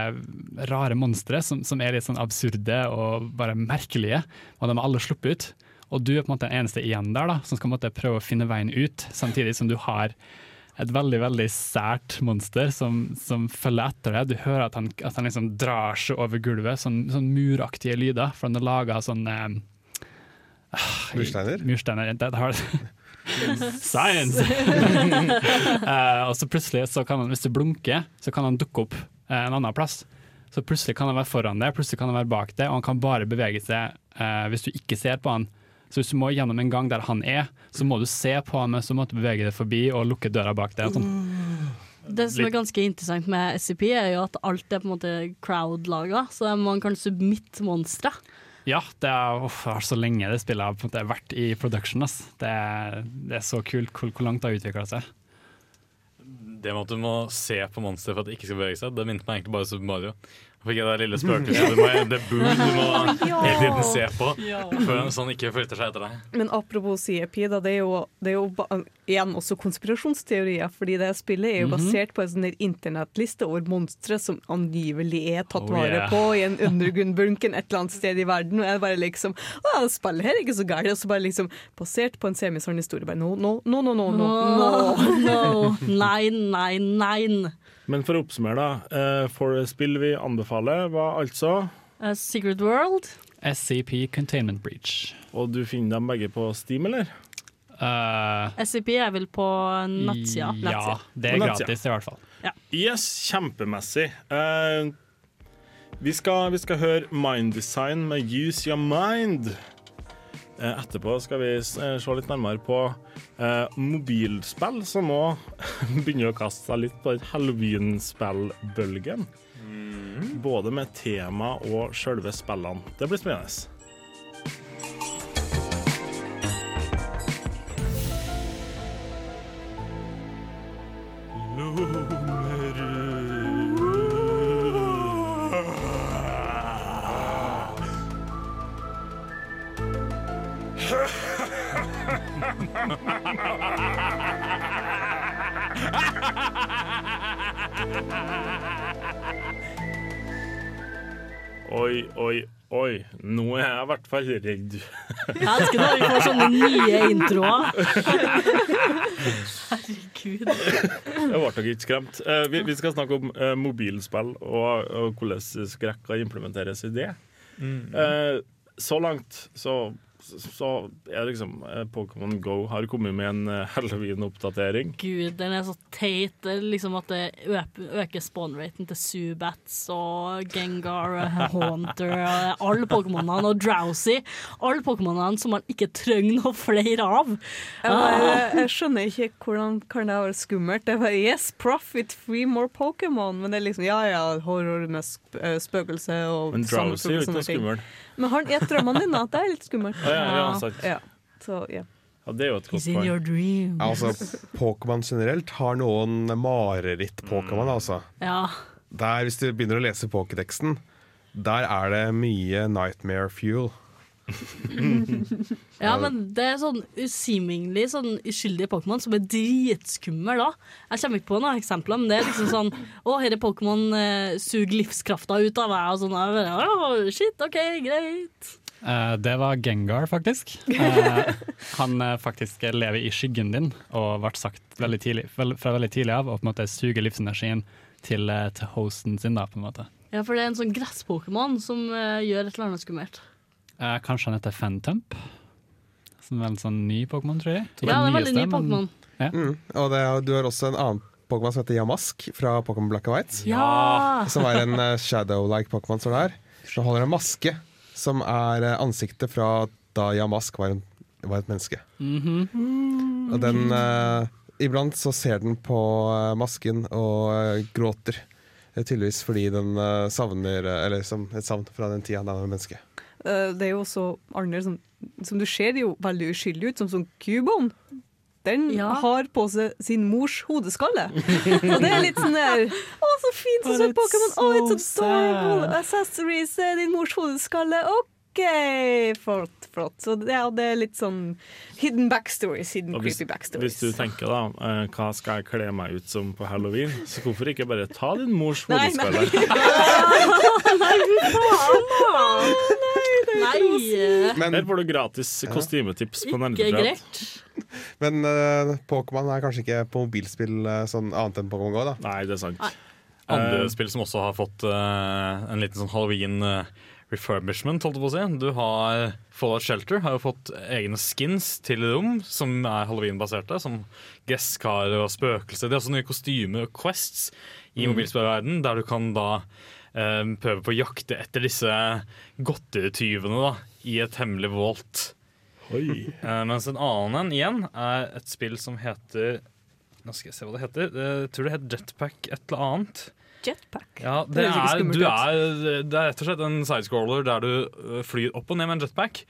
rare monstre som, som er litt sånn absurde og bare merkelige, og de er alle sluppet ut. Og du er på en måte den eneste igjen der da, som skal måte prøve å finne veien ut, samtidig som du har et veldig veldig sært monster som, som følger etter deg. Du hører at han, at han liksom drar seg over gulvet, sånn, sånn muraktige lyder. For han er laga sånn eh, Mursteiner? Mursteiner. that hard. (laughs) Science! uh, (laughs) og så plutselig, så kan han, hvis du blunker, så kan han dukke opp uh, en annen plass. Så plutselig kan han være foran deg, plutselig kan han være bak deg, og han kan bare bevege seg uh, hvis du ikke ser på han. Så hvis du må gjennom en gang der han er, så må du se på han, mens du bevege deg forbi og lukke døra bak deg. Sånn. Det som er ganske interessant med SCP, er jo at alt er på en måte crowd-laga, så man kan submitte monstre. Ja, det det er så lenge det spillet har vært i production. Ass. Det, er, det er så kult hvor, hvor langt det har utvikla seg. Det med at du må se på monster for at det ikke skal bevege seg, det minnet meg egentlig bare Super Mario. Fikk jeg det lille spøkelset. Du må, det er Boo du må hele tiden se på, før, så han ikke flytter seg etter deg. Men apropos CEP, da, det er jo, det er jo ba- igjen også konspirasjonsteorier. Fordi det spillet er jo basert på en sånn internettliste over monstre som angivelig er tatt Oh, vare yeah. på i en undergrunn-bunken et eller annet sted i verden. Og jeg bare liksom Å, spillet her er ikke så gærent. Og så bare liksom basert på en semisann historie. Bare no, no, no, no, no, no. no. no. Nei, nei, nei. Men for å oppsummere, da. eh, For spill vi anbefaler, var altså A Secret World. SCP Containment Breach. Og du finner dem begge på Steam, eller? Uh, SCP er vel på nettsida. ja, det er gratis i hvert fall. Yes, kjempemessig. Uh, vi, skal, vi skal høre Mind Design med Use Your Mind. Uh, etterpå skal vi eh, se litt nærmere på eh, mobilspill, som nå (laughs) begynner å kaste seg litt på den halloween-spillbølgen. Både med tema og sjølve spillene. Det blir spennende. (laughs) Oi, oi, oi. Nå er jeg i hvert fall redd. Jeg elsker når vi får sånne nye introer. (laughs) Herregud. Jeg ble nok ikke skremt. Eh, vi, skal snakke om eh, mobilspill og, hvordan skrekker implementeres i det. Eh, så langt så, så er det liksom eh, Pokémon Go har kommet med en eh, (laughs) halloween-oppdatering. Gud, den er så teit. Det er liksom at det øker spawn-raten til Subats og Gengar og Haunter og alle Pokémonene og Drowsy. Alle Pokémonene som man ikke trenger noe flere av. Jeg, jeg skjønner ikke hvordan kan det være skummelt. Det er bare, yes, profit, free more Pokémon. Men det er liksom, ja ja, horror med sp eh, spøkelse og Men Drowsy er jo ikke noe ting. Men han et drømmene dine, at det er litt skummelt. Ja, ja, ja, sant. Ja, så, ja. Ja, det er jo et godt poeng. Altså, Pokémon generelt har noen mareritt-Pokémon, altså. Ja. Der, hvis du begynner å lese pokéteksten, der er det mye nightmare fuel. (laughs) ja, men det er sånn seemingly sånn uskyldige Pokémon som er dritskumle da. Jeg kommer ikke på noen eksempler, men det er liksom sånn Å, her er Pokémon eh, suger livskrafta ut av meg, og sånn. «Å, shit, OK, greit. Uh, det var Gengar, faktisk. Uh, (laughs) han eh, faktisk lever i skyggen din, og ble sagt veldig tidlig, vel, fra veldig tidlig av, og på en måte suger livsenergien til, til hosten sin, da, på en måte. Ja, for det er en sånn gress-Pokémon som gjør et eller annet skummelt. Eh, kanskje han heter Fantump? Som er en sånn ny Pokémon, tror jeg. Ja, det er veldig ny Pokémon. men- Pokémon. Mm. Og det, er- du har også en annen Pokémon som heter Yamask fra Pokémon Black and White. Ja! Som er en uh, shadow-like Pokémon som det er. Som holder en maske, som er uh, ansiktet fra da Yamask var, en, var et menneske. Mhm. Og den uh, Iblant så ser den på masken og gråter. Tydeligvis fordi den savner Eller som et savn fra den tida da den var menneske. Eh, det er jo også andre som, som du ser jo veldig uskyldig ut, som sånn Cubone. Den Ja. har på seg sin mors hodeskalle. (laughs) Og det er litt sånn der Å, så fint! Så søtt Pokémon! Å, it's adorable! Accessories, din mors hodeskalle. OK! Flott, flott. Så det, ja, det er litt sånn hidden backstories. Hidden hvis, creepy backstories. hvis du tenker da, eh, hva skal jeg kle meg ut som på halloween, så hvorfor ikke bare ta din mors Nei, nei. hodeskalle? (laughs) Nei, det Nei, Men, Her får du gratis kostymetips på Nerdeprat. men uh, Pokémon er kanskje ikke på mobilspill uh, sånn annet enn Pokémon Go, da. Nei, det er sant. Nei. Andre uh, spill som også har fått eh, en liten sånn halloween eh, refurbishment, holdt jeg på å si. Du har Fallout Shelter har jo fått egne skins til rom som er halloween-baserte, som gresskarer og spøkelser. Det er også nye kostymer og quests i Mm. mobilspillverden, der du kan da eh, prøve på å jakte etter disse godterityvene i et hemmelig volt. Eh, mens en annen en igjen er et spill som heter Nå skal jeg se hva det heter. Eh, Jeg tror det heter Jetpack et eller annet. Jetpack. Ja, Det det er, du er, det er rett og slett en sidescroller der du øh, flyr opp og ned med en jetpack.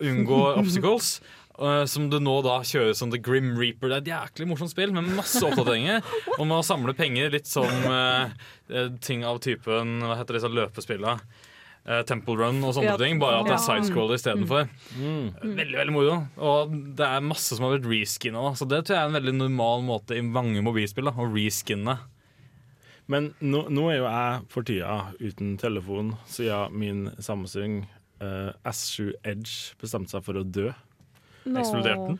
Unngår (laughs) obstacles. øh, som du nå da kjører som The Grim Reaper. Det er et jæklig morsomt spill med masse oppdateringer. (laughs) Og med å samle penger, litt som øh, ting av typen Hva heter disse løpespillene? Uh, Temple Run og sånne Ja. ting. Bare at det er sidescroller istedenfor. Mm. Veldig veldig moro. Og det er masse som har blitt reskinna. Så det tror jeg er en veldig normal måte i mange mobilspill da, å reskinne. Men nå, nå er jo jeg for tida uten telefon siden min Samsung eh, S7 Edge bestemte seg for å dø. Eksploderte den?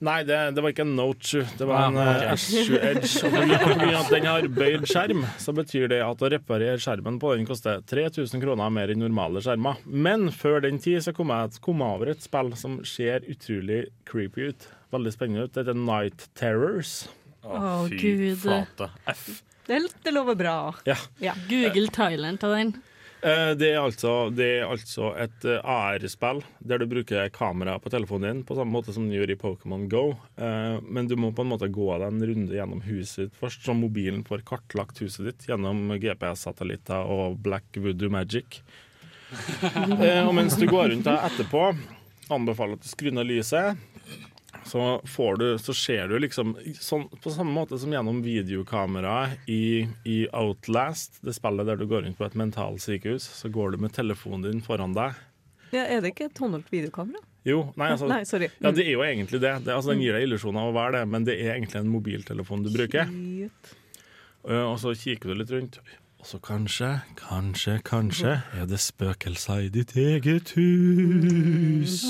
Nei, det, det var ikke en Note 7, det var Ah, en eh, ok. S7 Edge. Og av at den har bøyd skjerm, så betyr det at å reparere skjermen på den koster 3000 kroner mer enn normale skjermer. Men før den tid så kom jeg kom over et spill som ser utrolig creepy ut. Veldig spennende ut. Det heter Night Terrors. Å, fy Gud. flate. F. Det, det lover bra. Ja. Ja. Google Thailand av den. Eh, Det er altså, det er altså et eh, AR-spill der du bruker kamera på telefonen din på samme måte som du gjør i Pokémon Go. Eh, Men du må på en måte gå deg en runde gjennom huset ditt først, så mobilen får kartlagt huset ditt gjennom GPS-satellitter og Black Voodoo Magic. Eh, Og mens du går rundt der etterpå, anbefaler at du skrur ned lyset. Så, får du, så ser du liksom sånn, På samme måte som gjennom videokamera i, i Outlast, det spillet der du går inn på et mentalsykehus, så går du med telefonen din foran deg. Ja, er det ikke et håndholdt videokamera? Jo, nei, altså (laughs) Nei, sorry. Ja, det er jo egentlig det. det altså, den gir deg illusjoner av å være det, men det er egentlig en mobiltelefon du bruker. Shit. Uh, Og så kikker du litt rundt. Og så kanskje, kanskje, kanskje er det spøkelser i ditt eget hus.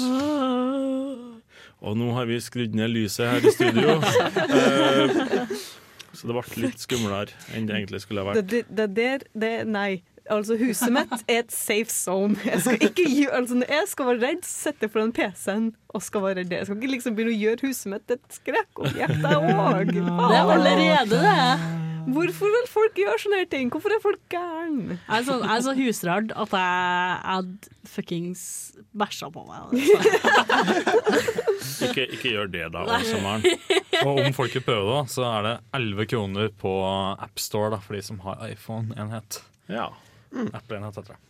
Og nå har vi skrudd ned lyset her i studio. (laughs) Eh, så det ble litt skumlere enn det egentlig skulle ha vært. det, det der det, Nei. Altså, huset mitt er et safe zone. Jeg skal ikke gi altså, når jeg skal være redd, sitter jeg foran PC-en og skal være redd. Jeg skal ikke liksom begynne å gjøre huset mitt et skrekkobjekt, jeg òg. Det er allerede det. Hvorfor vil folk gjøre sånne her ting? Hvorfor er folk gærne? Jeg er så, jeg er så husrard at jeg hadde fuckings bæsja på meg. Altså. (laughs) Ikke, ikke gjør det, da, alle. Og om folk vil prøve det, så er det 11 kroner på AppStore da, for de som har iPhone-enhet. Ja. Apple-enhet heter det.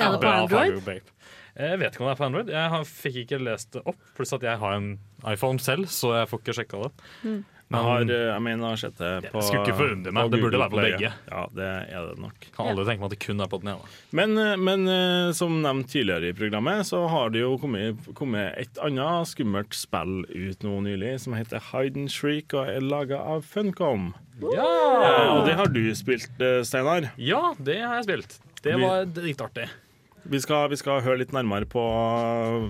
Er det på Android? Jeg vet ikke om det er på Android. Jeg har, fikk ikke lest det opp. Pluss at jeg har en iPhone selv, så jeg får ikke sjekka det. Jeg har, eh, jeg mener, jeg har sett det på skulle ikke forundre meg. Det burde være på begge. Ja, det er det nok. Kan aldri tenke meg at det kun er på den ene. Men, eh, men eh, som nevnt tidligere i programmet, så har det jo kommet, kommet et annet skummelt spill ut nå nylig, som heter Hide and Shriek og er laga av Funcom. Eh, og det har du spilt, Steinar. Ja, det har jeg spilt. Det var dritartig. Vi skal, vi skal høre litt nærmere på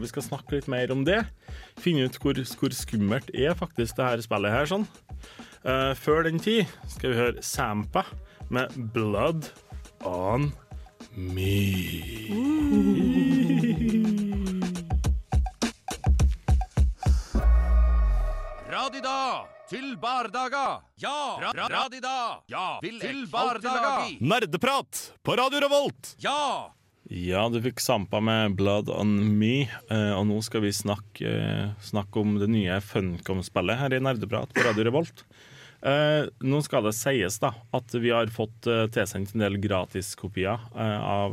Vi skal snakke litt mer om det. Finne ut hvor, hvor skummelt er faktisk det her spillet her. sånn. Uh, før den tid skal vi høre Sampa med 'Blood On Me'. Radida til bardaga. Ja, ra ra radida. Ja, til bardaga. Nerdeprat på Radio Revolt! Ja. Ja, du fikk Sampa med 'Blood On Me', eh, og nå skal vi snakke, eh, snakke om det nye Funcom-spillet her i Nerdeprat på Radio Revolt. Eh, nå skal det sies da at vi har fått tilsendt en del gratiskopier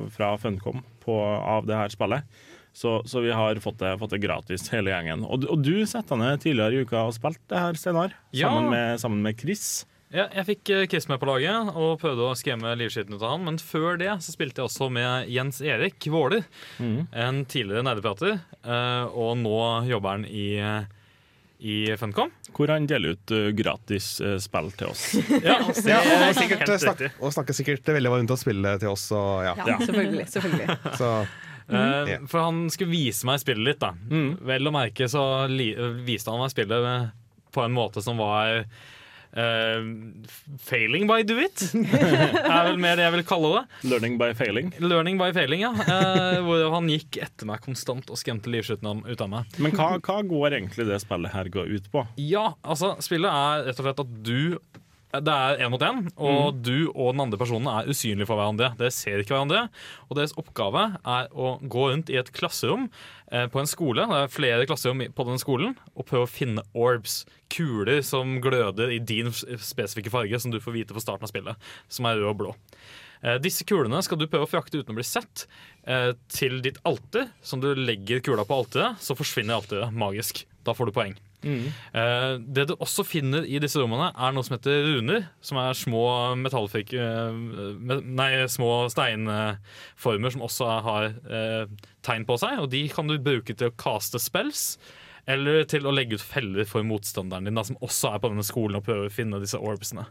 fra Funcom på, av det her spillet. Så, så vi har fått det, fått det gratis, hele gjengen. Og, og du satte ned tidligere i uka og spilte det her, Steinar. Sammen, ja. sammen med Chris. Ja, jeg fikk eh, Chris med på laget og prøvde å skremme livskiten ut av han. Men før det så spilte jeg også med Jens Erik Våler, en tidligere nerdeprater. eh, Og nå jobber han i, eh, i Funcom. Hvor han deler ut eh, gratis eh, spill til oss. Ja, (laughs) det Ja, og, sikkert, (laughs) snak og snakker sikkert veldig varmt om spillet til oss. Og, ja. Ja, selvfølgelig. selvfølgelig. (laughs) Så Mm. Uh, For han skulle vise meg spillet litt, da. Vel å merke så li viste han meg spillet eh, på en måte som var eh, failing by do it. (laughs) er vel mer det jeg vil kalle det. Learning by failing. Learning by failing, ja. Eh, hvor han gikk etter meg konstant og skremte livskiten ut av meg. Men hva, hva går egentlig det spillet her går ut på? Ja, altså, spillet er rett og slett at du det er én mot én, og du og den andre personen er usynlige for hverandre. Dere ser ikke hverandre, og deres oppgave er å gå rundt i et klasserom eh, på en skole. Det er flere klasserom på den skolen, og prøve å finne orbs. Kuler som gløder i din spesifikke farge, som du får vite på starten av spillet, som er rød og blå. Eh, Disse kulene skal du prøve å frakte uten å bli sett eh, til ditt alter. Som du legger kula på alteret, så forsvinner alteret magisk. Da får du poeng. Eh, det du også finner i disse rommene, er noe som heter runer. Som er små metallfik... eh, nei, små steinformer som også har eh, tegn på seg. Og de kan du bruke til å kaste spells. Eller til å legge ut feller for motstanderen din, da, som også er på denne skolen og prøver å finne disse orbsene.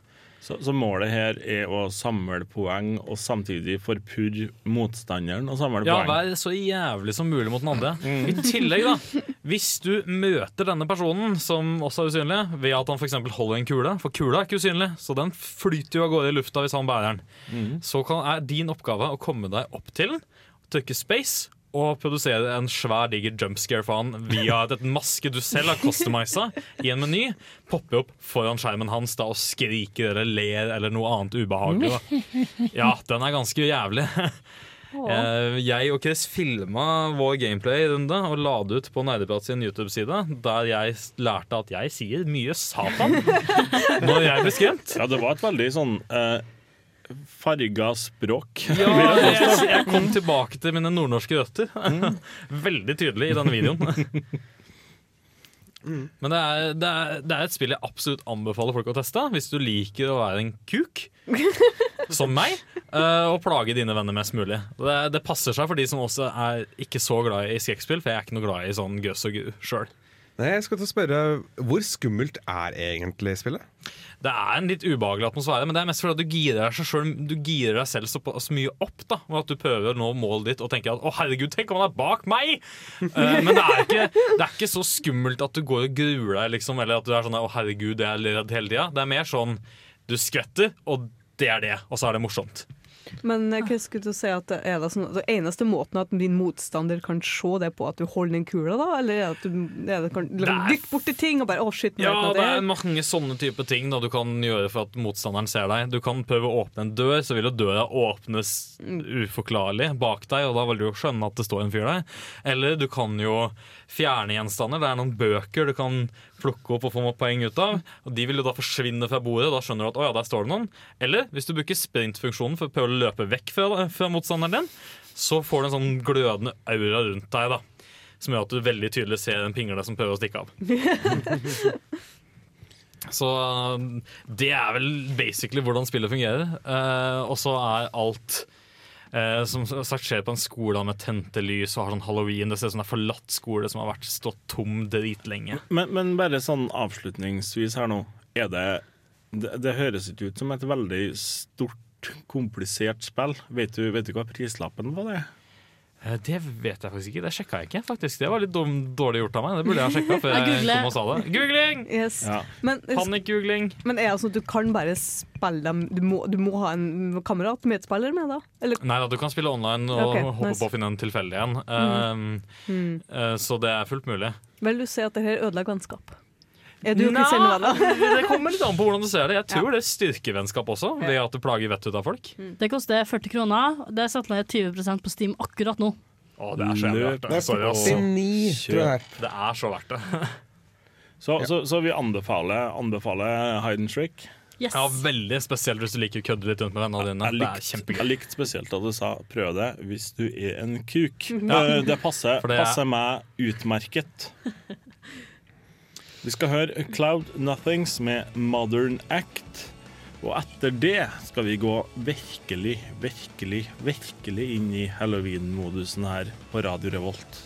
Så, så målet her er å samle poeng og samtidig forpurre motstanderen og samle Ja, poeng. vær så jævlig som mulig mot den andre. I tillegg, da, hvis du møter denne personen, som også er usynlig, ved at han f.eks. holder en kule, for kula er ikke usynlig, så den flyter jo av gårde i lufta hvis han bærer den, så kan, er din oppgave å komme deg opp til den, trykke space og produsere en svær, diger jumpscare for han via et, et maske du selv har customisa i en meny. Popper opp foran skjermen hans da og skriker eller ler eller noe annet ubehagelig. Da. Ja, den er ganske jævlig. Eh, jeg og Chris filma vår gameplay-runde og la det ut på Nerdeprat sin YouTube-side, der jeg lærte at jeg sier mye Satan (laughs) når jeg blir skremt. Ja, det var et veldig sånn eh, farga språk. Ja, (laughs) jeg, jeg kom tilbake til mine nordnorske røtter. (laughs) Veldig tydelig i denne videoen. (laughs) Men det er, det, er, det er et spill jeg absolutt anbefaler folk å teste hvis du liker å være en kuk. Som meg. eh, Og plage dine venner mest mulig. Det, det passer seg for de som også er ikke så glad i skrekkspill, for jeg er ikke noe glad i sånn gøs og gu sjøl. Nei, jeg skal til å spørre Hvor skummelt er egentlig spillet? Det er en litt ubehagelig atmosfære, men det er mest fordi du girer deg, selv, du girer deg selv så, mye opp. da Og At du prøver å nå målet ditt og tenker at 'å herregud, tenk om han er bak meg'! uh, men det er, ikke, det er ikke så skummelt at du går og gruer deg, liksom, eller at du er sånn 'å herregud, jeg er redd hele tida'. Det er mer sånn du skvetter, og det er det, og så er det morsomt. Men eh, hva skulle du si at det er det sånn, det eneste måten at din motstander kan se det på, at du holder den kula, da? Eller er at du, er det, kan, dytte borti ting og bare 'å, shit', nå Ja, vet jeg det det er mange sånne type ting da du kan gjøre for at motstanderen ser deg. Du kan prøve å åpne en dør, så vil jo døra åpnes uforklarlig bak deg, og da vil du jo skjønne at det står en fyr der. Eller du kan jo fjerne gjenstander. Det er noen bøker du kan plukke opp og få poeng ut av. Og De vil jo da forsvinne fra bordet, da skjønner du at å ja, der står det noen. Eller hvis du bruker sprintfunksjonen for å prøve å løpe vekk fra, fra motstanderen din, så får du en sånn glødende aura rundt deg. da som gjør at du veldig tydelig ser en pingle som prøver å stikke av. (laughs) Så det er vel basically hvordan spillet fungerer. Eh, og så er alt eh, som sagt skjer på en skole med tente lys og har sånn halloween. Det ser ut som er forlatt skole som har vært stått tom dritlenge. Men, men bare sånn avslutningsvis her nå. Er det, det Det høres ikke ut som et veldig stort, komplisert spill. Vet du, vet du hva prislappen på det? Eh, det vet jeg faktisk ikke. Det sjekka jeg ikke. faktisk Det var litt dum, dårlig gjort av meg. Det burde jeg ha sjekka før Jeg kom og sa det. Googling! Yes. Ja. Men, Panikk-googling. men er det sånn at du kan bare spille dem Du må, du må ha en kamerat, medspiller med, da? Eller Nei da, du kan spille online og okay, håpe nice. på å finne en tilfeldig en. Um, eh, så det er fullt mulig. Vel, du ser at det her ødelegger vennskap? Er du Novella? (laughs) det kommer litt an på hvordan du ser det. Jeg tror det styrker vennskap også, ved at du plager vettet ut av folk. Det koster 40 kroner. Det er satt ned 20% på Steam akkurat nå. Å, det er så jævlig verdt Det det. Sorry, altså. 49, tror jeg. Det er så verdt det. (laughs) Så, så, så vi anbefaler, anbefaler Hide and Trick. Yes. Ja, Veldig spesielt hvis du liker å kødde litt rundt med vennene dine. Jeg Det er kjempegøy. jeg likte spesielt at du sa 'prøv det hvis du er en kuk'. Ja. Det passer, det er- passer meg utmerket. (laughs) Vi skal høre Cloud Nothings med Modern Act. Og etter det skal vi gå virkelig, virkelig, virkelig inn i halloween-modusen her på Radio Revolt.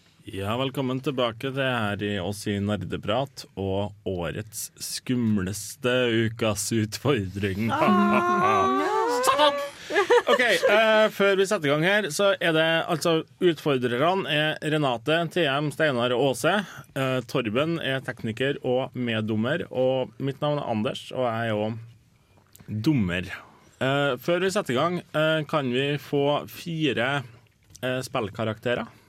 Ja, velkommen tilbake Det er i oss i Nerdeprat og årets skumleste ukas utfordring. (laughs) OK, eh, før vi setter i gang her, så er det altså Utfordrerne er Renate, TM, Steinar og Åse. Eh, Torben er tekniker og meddommer. Og mitt navn er Anders, og jeg er jo dommer. Eh, før vi setter i gang, eh, kan vi få fire eh, spillkarakterer?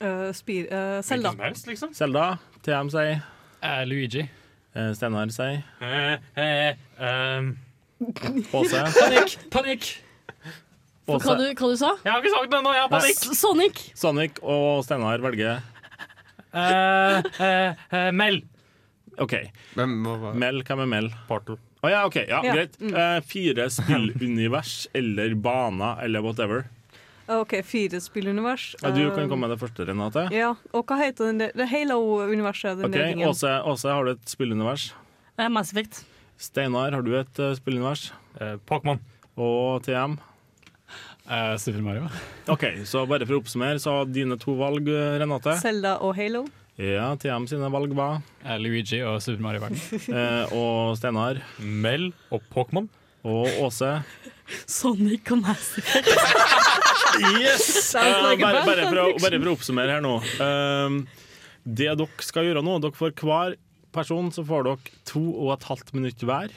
Uh, spir, uh, Zelda. liksom. Selda, TM sier Luigi. Uh, Steinar sier um, Åse. Panikk! Panikk! Hva Åse. du, hva du sa? Jeg har ikke sagt det ennå, jeg har panikk! S- Sonic. Sonic og Steinar velger Eh, eh, eh, Mel. OK. Mel, hvem er Mel? Portal. Å ja, OK. Ja, Ja, Greit. mm. Eh, fire spillunivers eller baner eller whatever. OK, fire spillunivers. Ja, du kan Um, komme med det første, Renate. Ja, og hva heter den der? Det er Halo-universet. den OK. Åse, Åse, har du et spillunivers? Eh, Mass Effect. Steinar, har du et uh, spillunivers? Pokémon. Og TM? Super Mario. (laughs) OK, så bare for å oppsummere, så dine to valg, eh, Renate. Zelda og Halo. Ja, TM sine valg var Luigi og Super Mario Verden. (laughs) eh, Og Steinar. Mel og Pokémon. Og Åse. (laughs) Sonic og Mass Effect. Yes! (laughs) A bare, bare, for å, bare for å oppsummere her nå. Uh, det dere skal gjøre nå, dere får hver person så får dere to og et halvt minutt hver.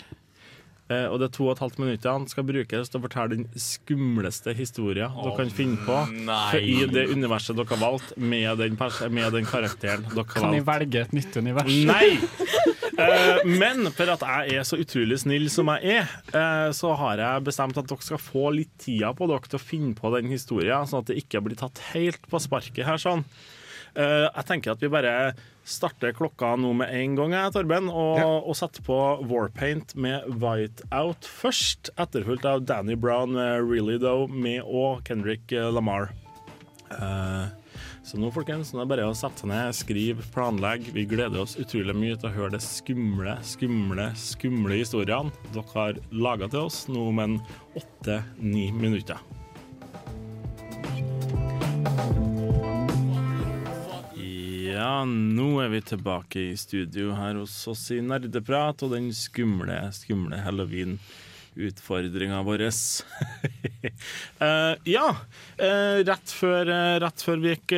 Eh, og det to og et halvt minuttene skal brukes til å fortelle den skumleste historien dere kan finne på nei. i det universet dere har valgt, med den, med den karakteren dere har Kan jeg velge et nytt univers? Nei! (laughs) Eh, men for at jeg er så utrolig snill som jeg er, eh, så har jeg bestemt at dere skal få litt tida på dere til å finne på den historien, sånn at det ikke blir tatt helt på sparket her. sånn. Eh, jeg tenker at vi bare starter klokka nå med en gang, jeg, Torben, og, og setter på Warpaint med Whiteout først, etterfulgt av Danny Brown med Really Though med og Kendrick Lamar. Eh, så nå, folkens, nå er det bare å sette seg ned, skrive, planlegge. Vi gleder oss utrolig mye til å høre de skumle, skumle, skumle historiene dere har laga til oss nå om en åtte-ni minutter. Ja, nå er vi tilbake i studio her hos oss i Nerdeprat og den skumle, skumle halloween-utfordringa vår. uh, (laughs) ja, uh, rett, før, uh, rett før vi gikk,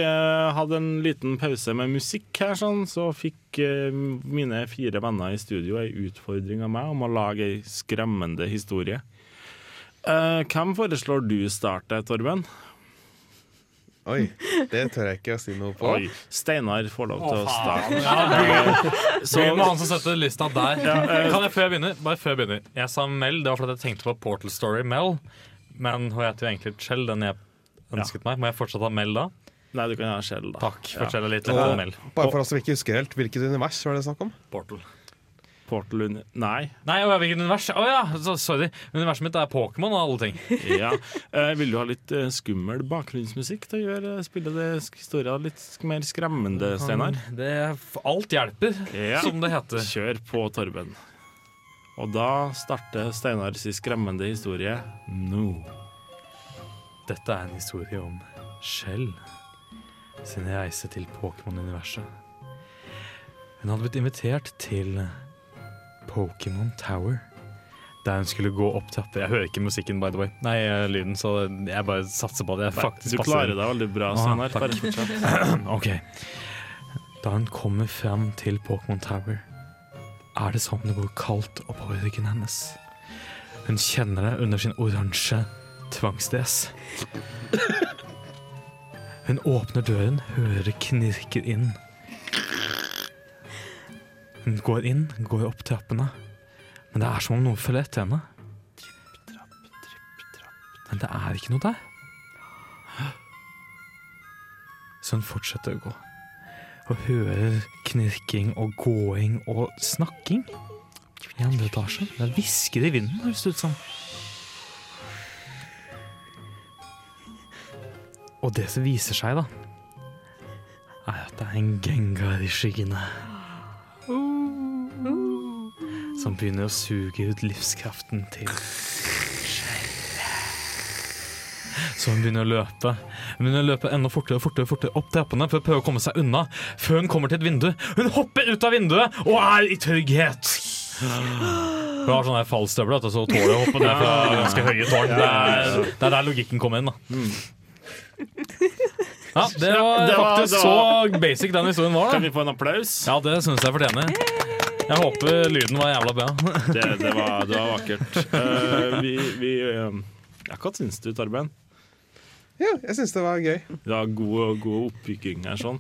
hadde en liten pause med musikk her, sånn, så fikk mine fire venner i studio ei utfordring av meg om å lage ei skremmende historie. Hvem foreslår du starte, Torben? Oi, det tør jeg ikke å si noe på. Oi, Steinar får lov til Å, starte. Ja, begynn- (laughs) med han som setter lista der. Ja, eh, Kan jeg før jeg begynner? Bare før jeg begynner. Jeg sa Mel, det var fordi jeg tenkte på Portal Story Mel. Men hun heter jo egentlig Chell, den jeg ønsket meg. Må jeg fortsatt ha Mel da? Nei, du kan ha Chell, da. Takk. Fortell litt om Mel. bare for oss som ikke husker helt, hvilket univers var det snakk om? Portal. Portal Nei. Nei, å, hvilket univers? Å ja, så, sorry. Universet mitt er Pokémon og alle ting. (laughs) Ja. Eh, vil du ha litt eh, skummel bakgrunnsmusikk til å gjøre spille det historia litt sk- mer skremmende, Steinar? Alt hjelper, Ja. som det heter. Kjør på, Torben. Og da starter Steinar sin skremmende historie nå. Dette er en historie om Shell sin reise til Pokémon-universet. Hun hadde blitt invitert til Pokémon Tower, der hun skulle gå opp trapper. Jeg hører ikke musikken, by the way. Nei, eh, lyden, så jeg bare satser på det. jeg faktisk du klarer deg veldig bra, Ah, Steinar. Bare fortsett. (clears throat) ok. Da hun kommer fram til Pokémon Tower, er det som det går kaldt oppover ryggen hennes. Hun kjenner det under sin oransje tvangsdress. (laughs) Hun åpner døren, hører det knirker inn. Hun går inn, går opp trappene, men det er som om noe følger etter henne. Men det er ikke noe der. Så hun fortsetter å gå. og hører knirking og gåing og snakking i andre etasje. Det hvisker i vinden, høres det ut som. Og det som viser seg, da, er at det er en gengar i skyggene. Som begynner å suge ut livskraften til Så hun begynner å løpe. Hun begynner å løpe enda fortere fortere, fortere opp trappene for å prøve å komme seg unna. Før hun kommer til et vindu. Hun hopper ut av vinduet og er i trygghet. Hun har sånne fallstøvler så hun tåler å hoppe ned fra ganske høye tårn. Det er, det er der logikken kommer inn. da Ja, Det var Det var- faktisk det så basic den historien var. da Kan vi få en applaus? Ja, det syns jeg fortjener. Jeg håper lyden var jævla bra. Det, det, var, det var vakkert. Uh, vi, vi uh, ja, Hva syns du, Torben? Ja, jeg syns det var gøy. Det var god, god oppbygging her sånn.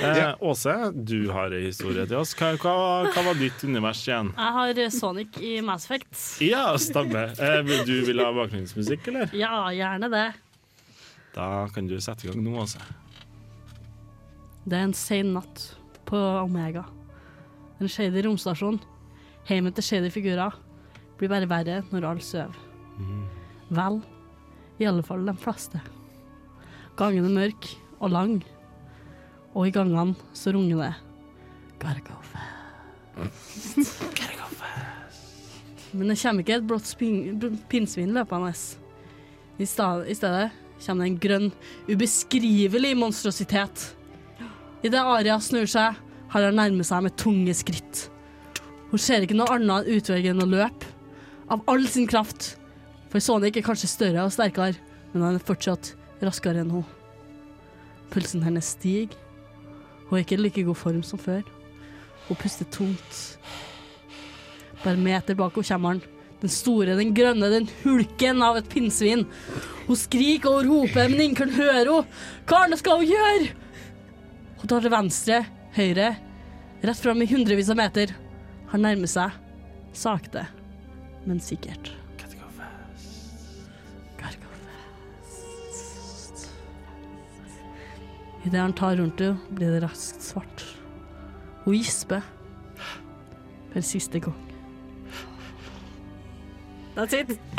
Eh, Ja. Åse, du har en historie til oss. Hva, hva, hva var ditt univers igjen? Jeg har Sonic i Mass Effect. Ja, stemmer. Eh, vil- du vil ha bakgrunnsmusikk, eller? Ja, gjerne det. Da kan du sette i gang nå, Åse. Det er en sen natt på Omega. En shady romstasjon. Heimen til shady figurer blir bare verre når alle sover. Vel, i alle fall de fleste. Gangen er mørk og lang, og i gangene så runger det Gotta go fast. (laughs) Gotta go fast. Men det kommer ikke et blått pinnsvin løpende. I, I stedet kommer det en grønn, ubeskrivelig monstrositet. Idet Aria snur seg, har han nærmet seg med tunge skritt. Hun ser ikke noe annet utvei enn å løpe, av all sin kraft. For Sonic er kanskje større og sterkere, men han er fortsatt raskere enn hun. Pulsen hennes stiger. Hun er ikke i like god form som før. Hun puster tungt. Bare meter bak henne kommer han. Den store, den grønne, den hulken av et pinnsvin. Hun skriker og roper, men ingen kan høre henne. Hva annet skal hun gjøre? Hun tar til venstre, høyre, rett fram i hundrevis av meter. Han nærmer seg, sakte, men sikkert. Gotta go fast. Idet han tar rundt henne, blir det raskt svart. Hun gisper. For siste gang. That's it. (laughs)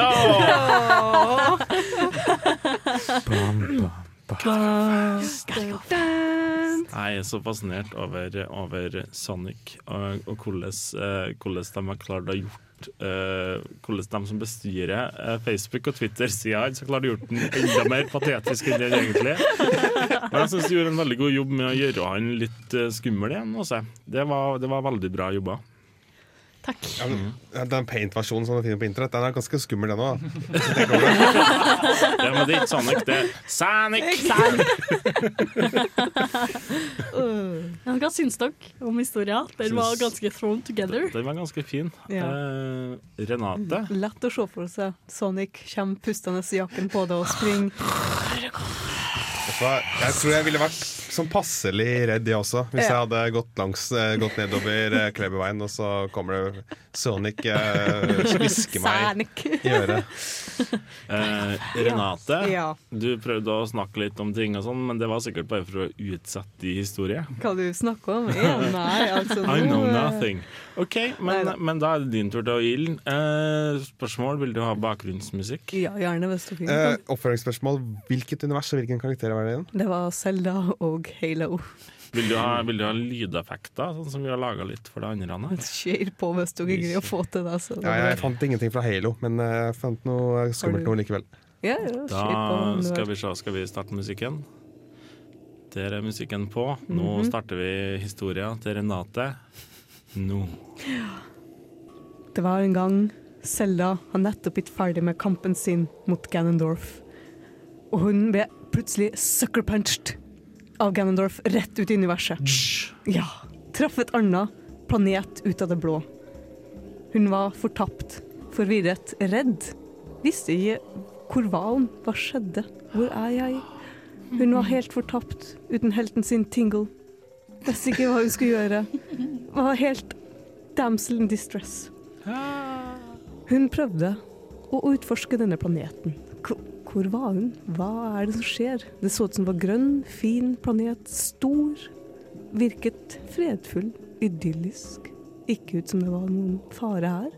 Bam, Jeg er så fascinert over, over Sonic og, og hvordan, eh, de har klart å gjort eh, Hvordan de som bestyrer eh, Facebook og Twitter-sida, har klart å gjort den enda mer patetisk enn den egentlig. Men jeg syns de gjorde en veldig god jobb med å gjøre han litt skummel igjen. Også. Det, var, det var veldig bra jobba. Takk. Ja, men, den paint-versjonen som du finner på internett, den er ganske skummel, den òg. (laughs) Ja, men det er ikke Sonic, det er Sonic! (laughs) Ja, hva syns dere om historien? Den var ganske thrown together. Den var ganske fin. Ja. Uh, Renate? Lett å se for seg. Sonic kommer pustende i jakken på det og springer. Jeg tror jeg ville vært sånn passelig redd, jeg også. Hvis jeg hadde gått, langs, eh, gått nedover eh, Kleberveien, og så kommer det Sonic uh, hvisker meg i øret. Eh, Renate, Ja. du prøvde å snakke litt om ting og sånn, men det var sikkert bare for å utsette de historier. Hva du snakker om? Ja, nei, altså (laughs) I know eh, nothing. OK, men, men da er det din tur til å ilde. Eh, spørsmål, vil du ha bakgrunnsmusikk? Ja, gjerne hvis du Eh, oppfølgingsspørsmål. Hvilket univers og hvilken karakter var det igjen? Det var Selda og Halo. Vil du ha, vil du ha lydeffekter, sånn som vi har laga litt for det andre? her? Kjør på hvis du greier å få til det. Så det Ja, jeg fant ingenting fra Halo, men eh, jeg fant noe skummelt noe likevel. ja, ja, Da skal vi se, skal vi starte musikken? Der er musikken på. Nå Mhm. starter vi historia til Renate. Nå. Det var en gang Selda har nettopp blitt ferdig med kampen sin mot Ganondorf. Og hun ble plutselig sucker-punched av Ganondorf rett ut i universet. Ja. Traff et annet planet ut av det blå. Hun var fortapt, forvirret, redd. Visste ikke hvor var hun, hva skjedde, hvor er jeg? Hun var helt fortapt, uten helten sin Tingle. Visste ikke hva hun skulle gjøre. Var helt damsel in distress. Hun prøvde å utforske denne planeten. Hvor, var hun? Hva er det som skjer? Det så ut som det var grønn, fin planet, stor. virket fredfull, idyllisk. Ikke ut som det var noen fare her.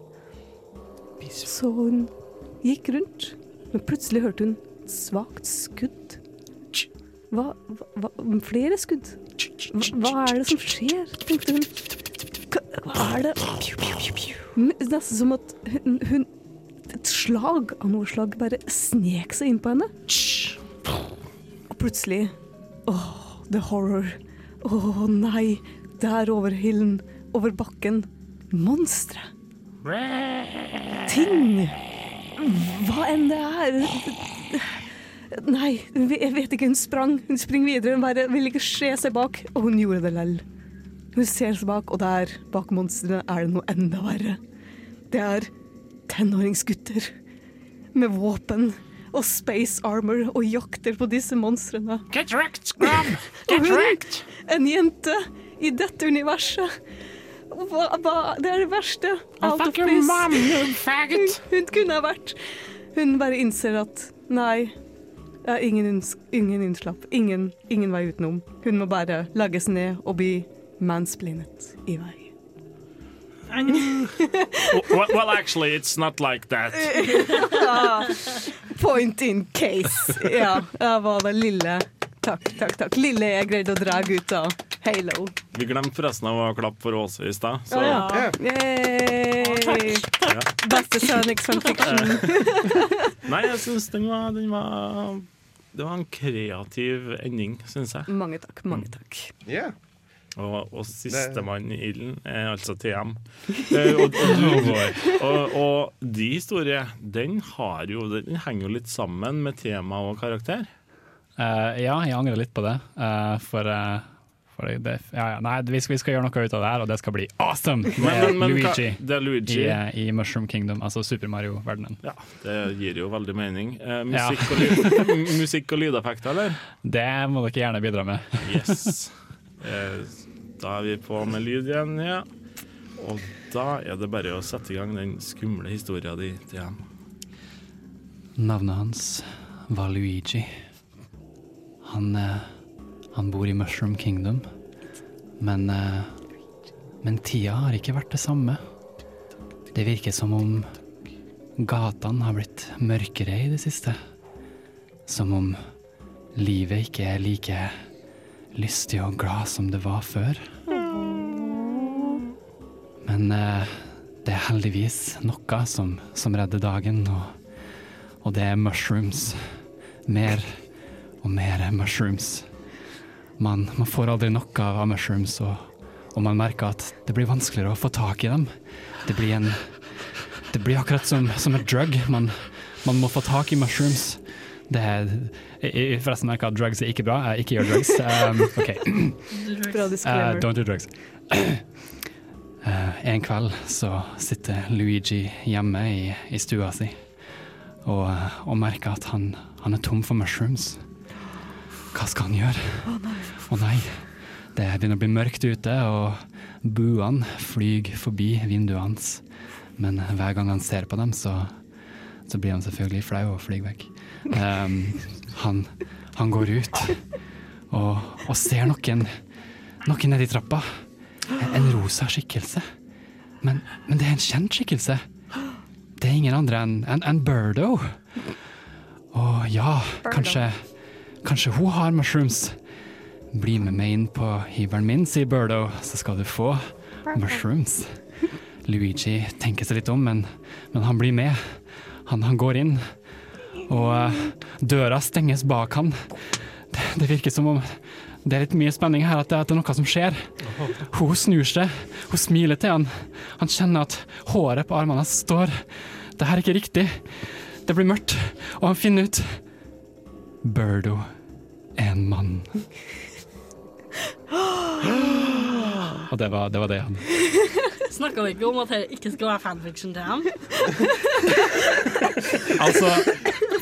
Så hun gikk rundt, men plutselig hørte hun et svakt skudd. Hva, hva, hva Flere skudd? Hva, hva er det som skjer? tenkte hun. Hva er det Nesten som at hun, hun Et slag av noe slag bare snek seg inn på henne. Og plutselig Åh, the horror. Å nei. Der over hillen, over bakken. Monstre. Ting. Hva enn det er. Nei, jeg vet ikke. Hun sprang. Hun springer videre. Hun bare vil ikke se seg bak. Og hun gjorde det lell. Hun ser seg bak, og der, bak monstrene, er det noe enda verre. Det er tenåringsgutter med våpen og space armor og jakter på disse monstrene. Get wrecked, Scrum! (laughs) Get wrecked! en jente i dette universet. Hva, hva, det er det verste. Out of place. mom. Hun, hun kunne ha vært Hun bare innser at nei, det er ingen, ingen unnslapp. Ingen, ingen vei utenom. Hun må bare legges ned og bli mansplinet i vei. Well, well, actually, it's not like that. (laughs) Point in case. Ja, det var det lille Takk, takk, takk. Lille jeg greide å dra ut av Halo. Vi glemte forresten av å klappe for Åse i stad. Så- ja. Yay! Ja. Beste Sonic fanfiction. Nei, jeg syns den var, den var Det var en kreativ ending, syns jeg. Mange takk. Mange takk. Og, og sistemann i ilden er altså TM. Eh, og, og, du, (laughs) og, og de historier, den, har jo, den henger jo litt sammen med tema og karakter. Uh, ja, jeg angrer litt på det. Uh, for uh, for det, ja, ja, nei, vi skal, vi skal gjøre noe ut av det her, og det skal bli awesome! Det Men- er men- men hva- Luigi, det er Luigi. I, eh, i Mushroom Kingdom, altså Super Mario-verdenen. Ja, Det gir jo veldig mening. Eh, Ja. musikk, og lyd, (laughs) musikk og lydeffekter, eller? Det må dere gjerne bidra med. Yes. (laughs) Da er vi på med lyd igjen, ja. Og da er det bare å sette i gang den skumle historia di, til ham. Navnet hans var Luigi. Han, eh, han bor i Mushroom Kingdom, men, eh, men tida har ikke vært det samme. Det virker som om gatene har blitt mørkere i det siste. Som om livet ikke er like lystig og glad som det var før. Men eh, det er heldigvis noe som, som redder dagen, og, og det er mushrooms. Mer og mer mushrooms. Man, man får aldri nok av mushrooms, og, og man merker at det blir vanskeligere å få tak i dem. Det blir, en, det blir akkurat som, som et drug. Man, man må få tak i mushrooms. Det er, jeg, forresten merker at drugs er ikke bra. Jeg ikke gjør drugs. Um, (laughs) OK. Bra. Uh, don't do drugs. (clears throat) Uh, en kveld så sitter Luigi hjemme i, i stua si og, eh, og merker at han, han er tom for mushrooms. Hva skal han gjøre? Å nei. Det begynner å bli mørkt ute, og buene flyr forbi vinduet hans. Men hver gang han ser på dem, så, så blir han selvfølgelig flau og flyr vekk. Um, han, han går ut og, og ser noen, noen nedi trappa. En, en rosa skikkelse. Men, men det er en kjent skikkelse. Det er ingen andre enn en, en Birdo. Og ja, kanskje, kanskje hun har mushrooms. Bli med meg inn på hybelen min, sier Birdo, så skal du få mushrooms. Luigi tenker seg litt om, men, men han blir med. Han, han går inn, og eh, døra stenges bak han. Det, det virker som om det er litt mye spenning her, at det, at det er noe som skjer. Hun snur seg, hun smiler til han. Han kjenner at håret på armene hans står. Det her er ikke riktig. Det blir mørkt, og han finner ut Burdo er en mann. (gasps) Og det var det, var det han Snakka vi ikke om at det ikke skal være fanfiction til ham? (laughs) Altså,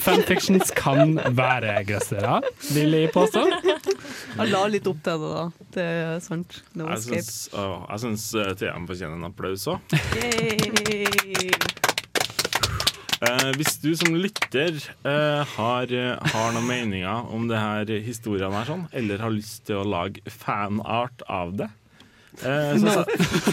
fanfictions kan være gressere, vil jeg påstå. Jeg la litt opp til det, da. Det er sant. No Jeg escape. syns, å, jeg syns eh, TM fortjener en applaus òg. Eh, hvis du som lytter eh, har, har noen meninger om det her historiene her, sånn, eller har lyst til å lage fanart av det eh, så,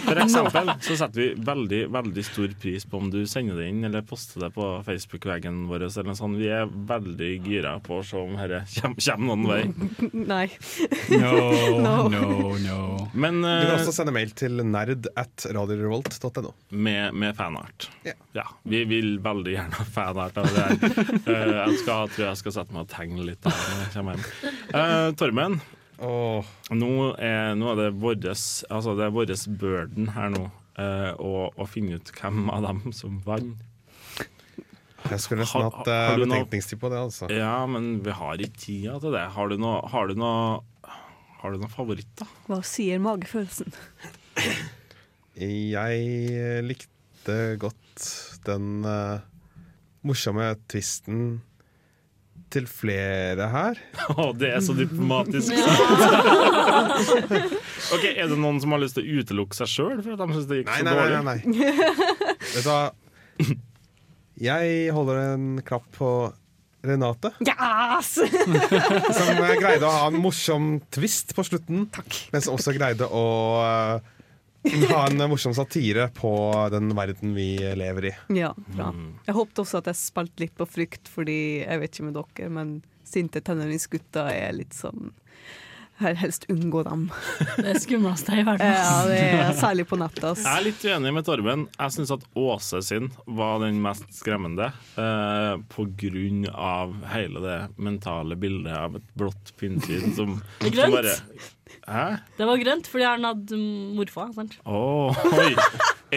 For eksempel så setter vi veldig veldig stor pris på om du sender det inn eller poster det på Facebook-veggen vår. Eller sånn. Vi er veldig gira på å se om dette kommer, kommer noen vei. (laughs) Nei. (laughs) No, no, no. Men, Du kan eh, også sende mail til nerd at radiorevolt.no. med, med fanart. Ja. Vi vil veldig gjerne ha fanart av det her. (laughs) Eh, jeg skal, tror jeg skal sette meg og tegne litt da jeg kommer hjem. Eh, Torben, nå, er, nå er det vår altså det er våres burden her nå eh, å, å finne ut hvem av dem som vant. Jeg skulle nesten hatt uh, betenkningstid på det, altså. Ja, men vi har ikke tida til det. Har du noe, har du noe, har du noe favoritter? Hva sier magefølelsen? Jeg likte godt den uh, morsomme twisten til flere her. (laughs) Å, det er så diplomatisk (laughs) (laughs) Ok, Er det noen som har lyst til å utelukke seg sjøl for at de syns det gikk Nei, så nei, dårlig? nei, nei. Vet du hva? Jeg holder en klapp på Renate. Yes! Som greide å ha en morsom twist på slutten, men som også greide å eh, (laughs) ha en morsom satire på den verden vi lever i. Ja, bra. Jeg håpet også at jeg spilte litt på frykt, fordi jeg vet ikke med dere, men sinte tenåringsgutter er litt sånn Jeg vil helst unngå dem. Det skumleste i verden. Ja, det er særlig på nettet. ass. Jeg er litt uenig med Torben. Jeg syns at Åse sin var den mest skremmende. Eh, på grunn av hele det mentale bildet av et blått pinnsvin som, som grønt. Hæ? Det var grønt fordi han hadde morfar. sant? Åh, oi!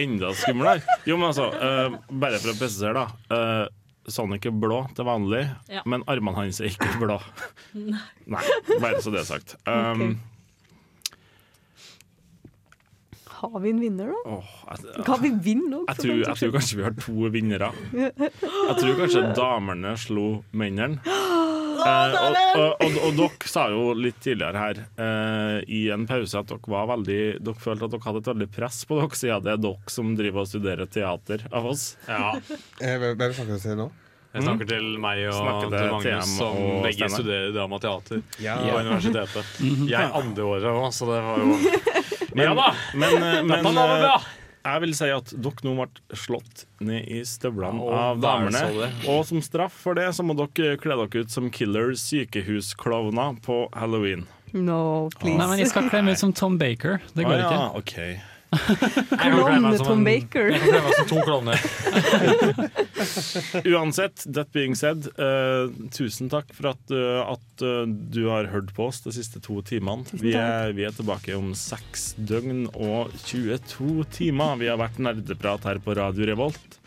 Enda skumlere. Jo, men altså, eh, bare for å presisere, da. Eh, Sonic er blå til vanlig, Ja. men armene hans er ikke blå. (laughs) Nei. Nei, bare så det er sagt. Um, Har vi en vinner, da? åh, jeg, Kan vi vinne òg? jeg, tror, jeg tror kanskje vi har to vinnere. (laughs) Jeg tror kanskje damene slo mennene. (gasps) (gasps) Eh, og, og, og, og dere sa jo litt tidligere her eh, i en pause at dere var veldig Dere følte at dere hadde et veldig press på dere, siden det er dere som driver og studerer teater av oss. Ja. Eh, Hvem snakker du til nå? Jeg snakker til meg og Snakker til til Magnus, TM som begge studerer drama og teater Ja. på universitetet. (laughs) Jeg andre året òg, så det var jo Men, Ja da! men, men, men Jeg vil si at dere nå ble slått ned i støvlene Ja, av damene. Og som straff for det, så må dere kle dere ut som killer sykehusklovner på halloween. No, please. Nei, men jeg skal kle meg ut som Tom Baker. Det går Ah, ikke. ja, ok. Klovne Tom Baker. (laughs) Uansett, that being said, uh, tusen takk for at, uh, at uh, du har hørt på oss de siste to timene. Vi er, vi er tilbake om seks døgn og 22 timer. Vi har vært nerdeprat her på Radio Revolt.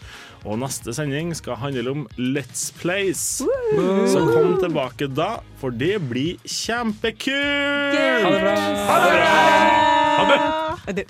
Og neste sending skal handle om Let's Plays. Så kom tilbake da, for det blir kjempekult! Ha det bra! Ha det bra! Ha det!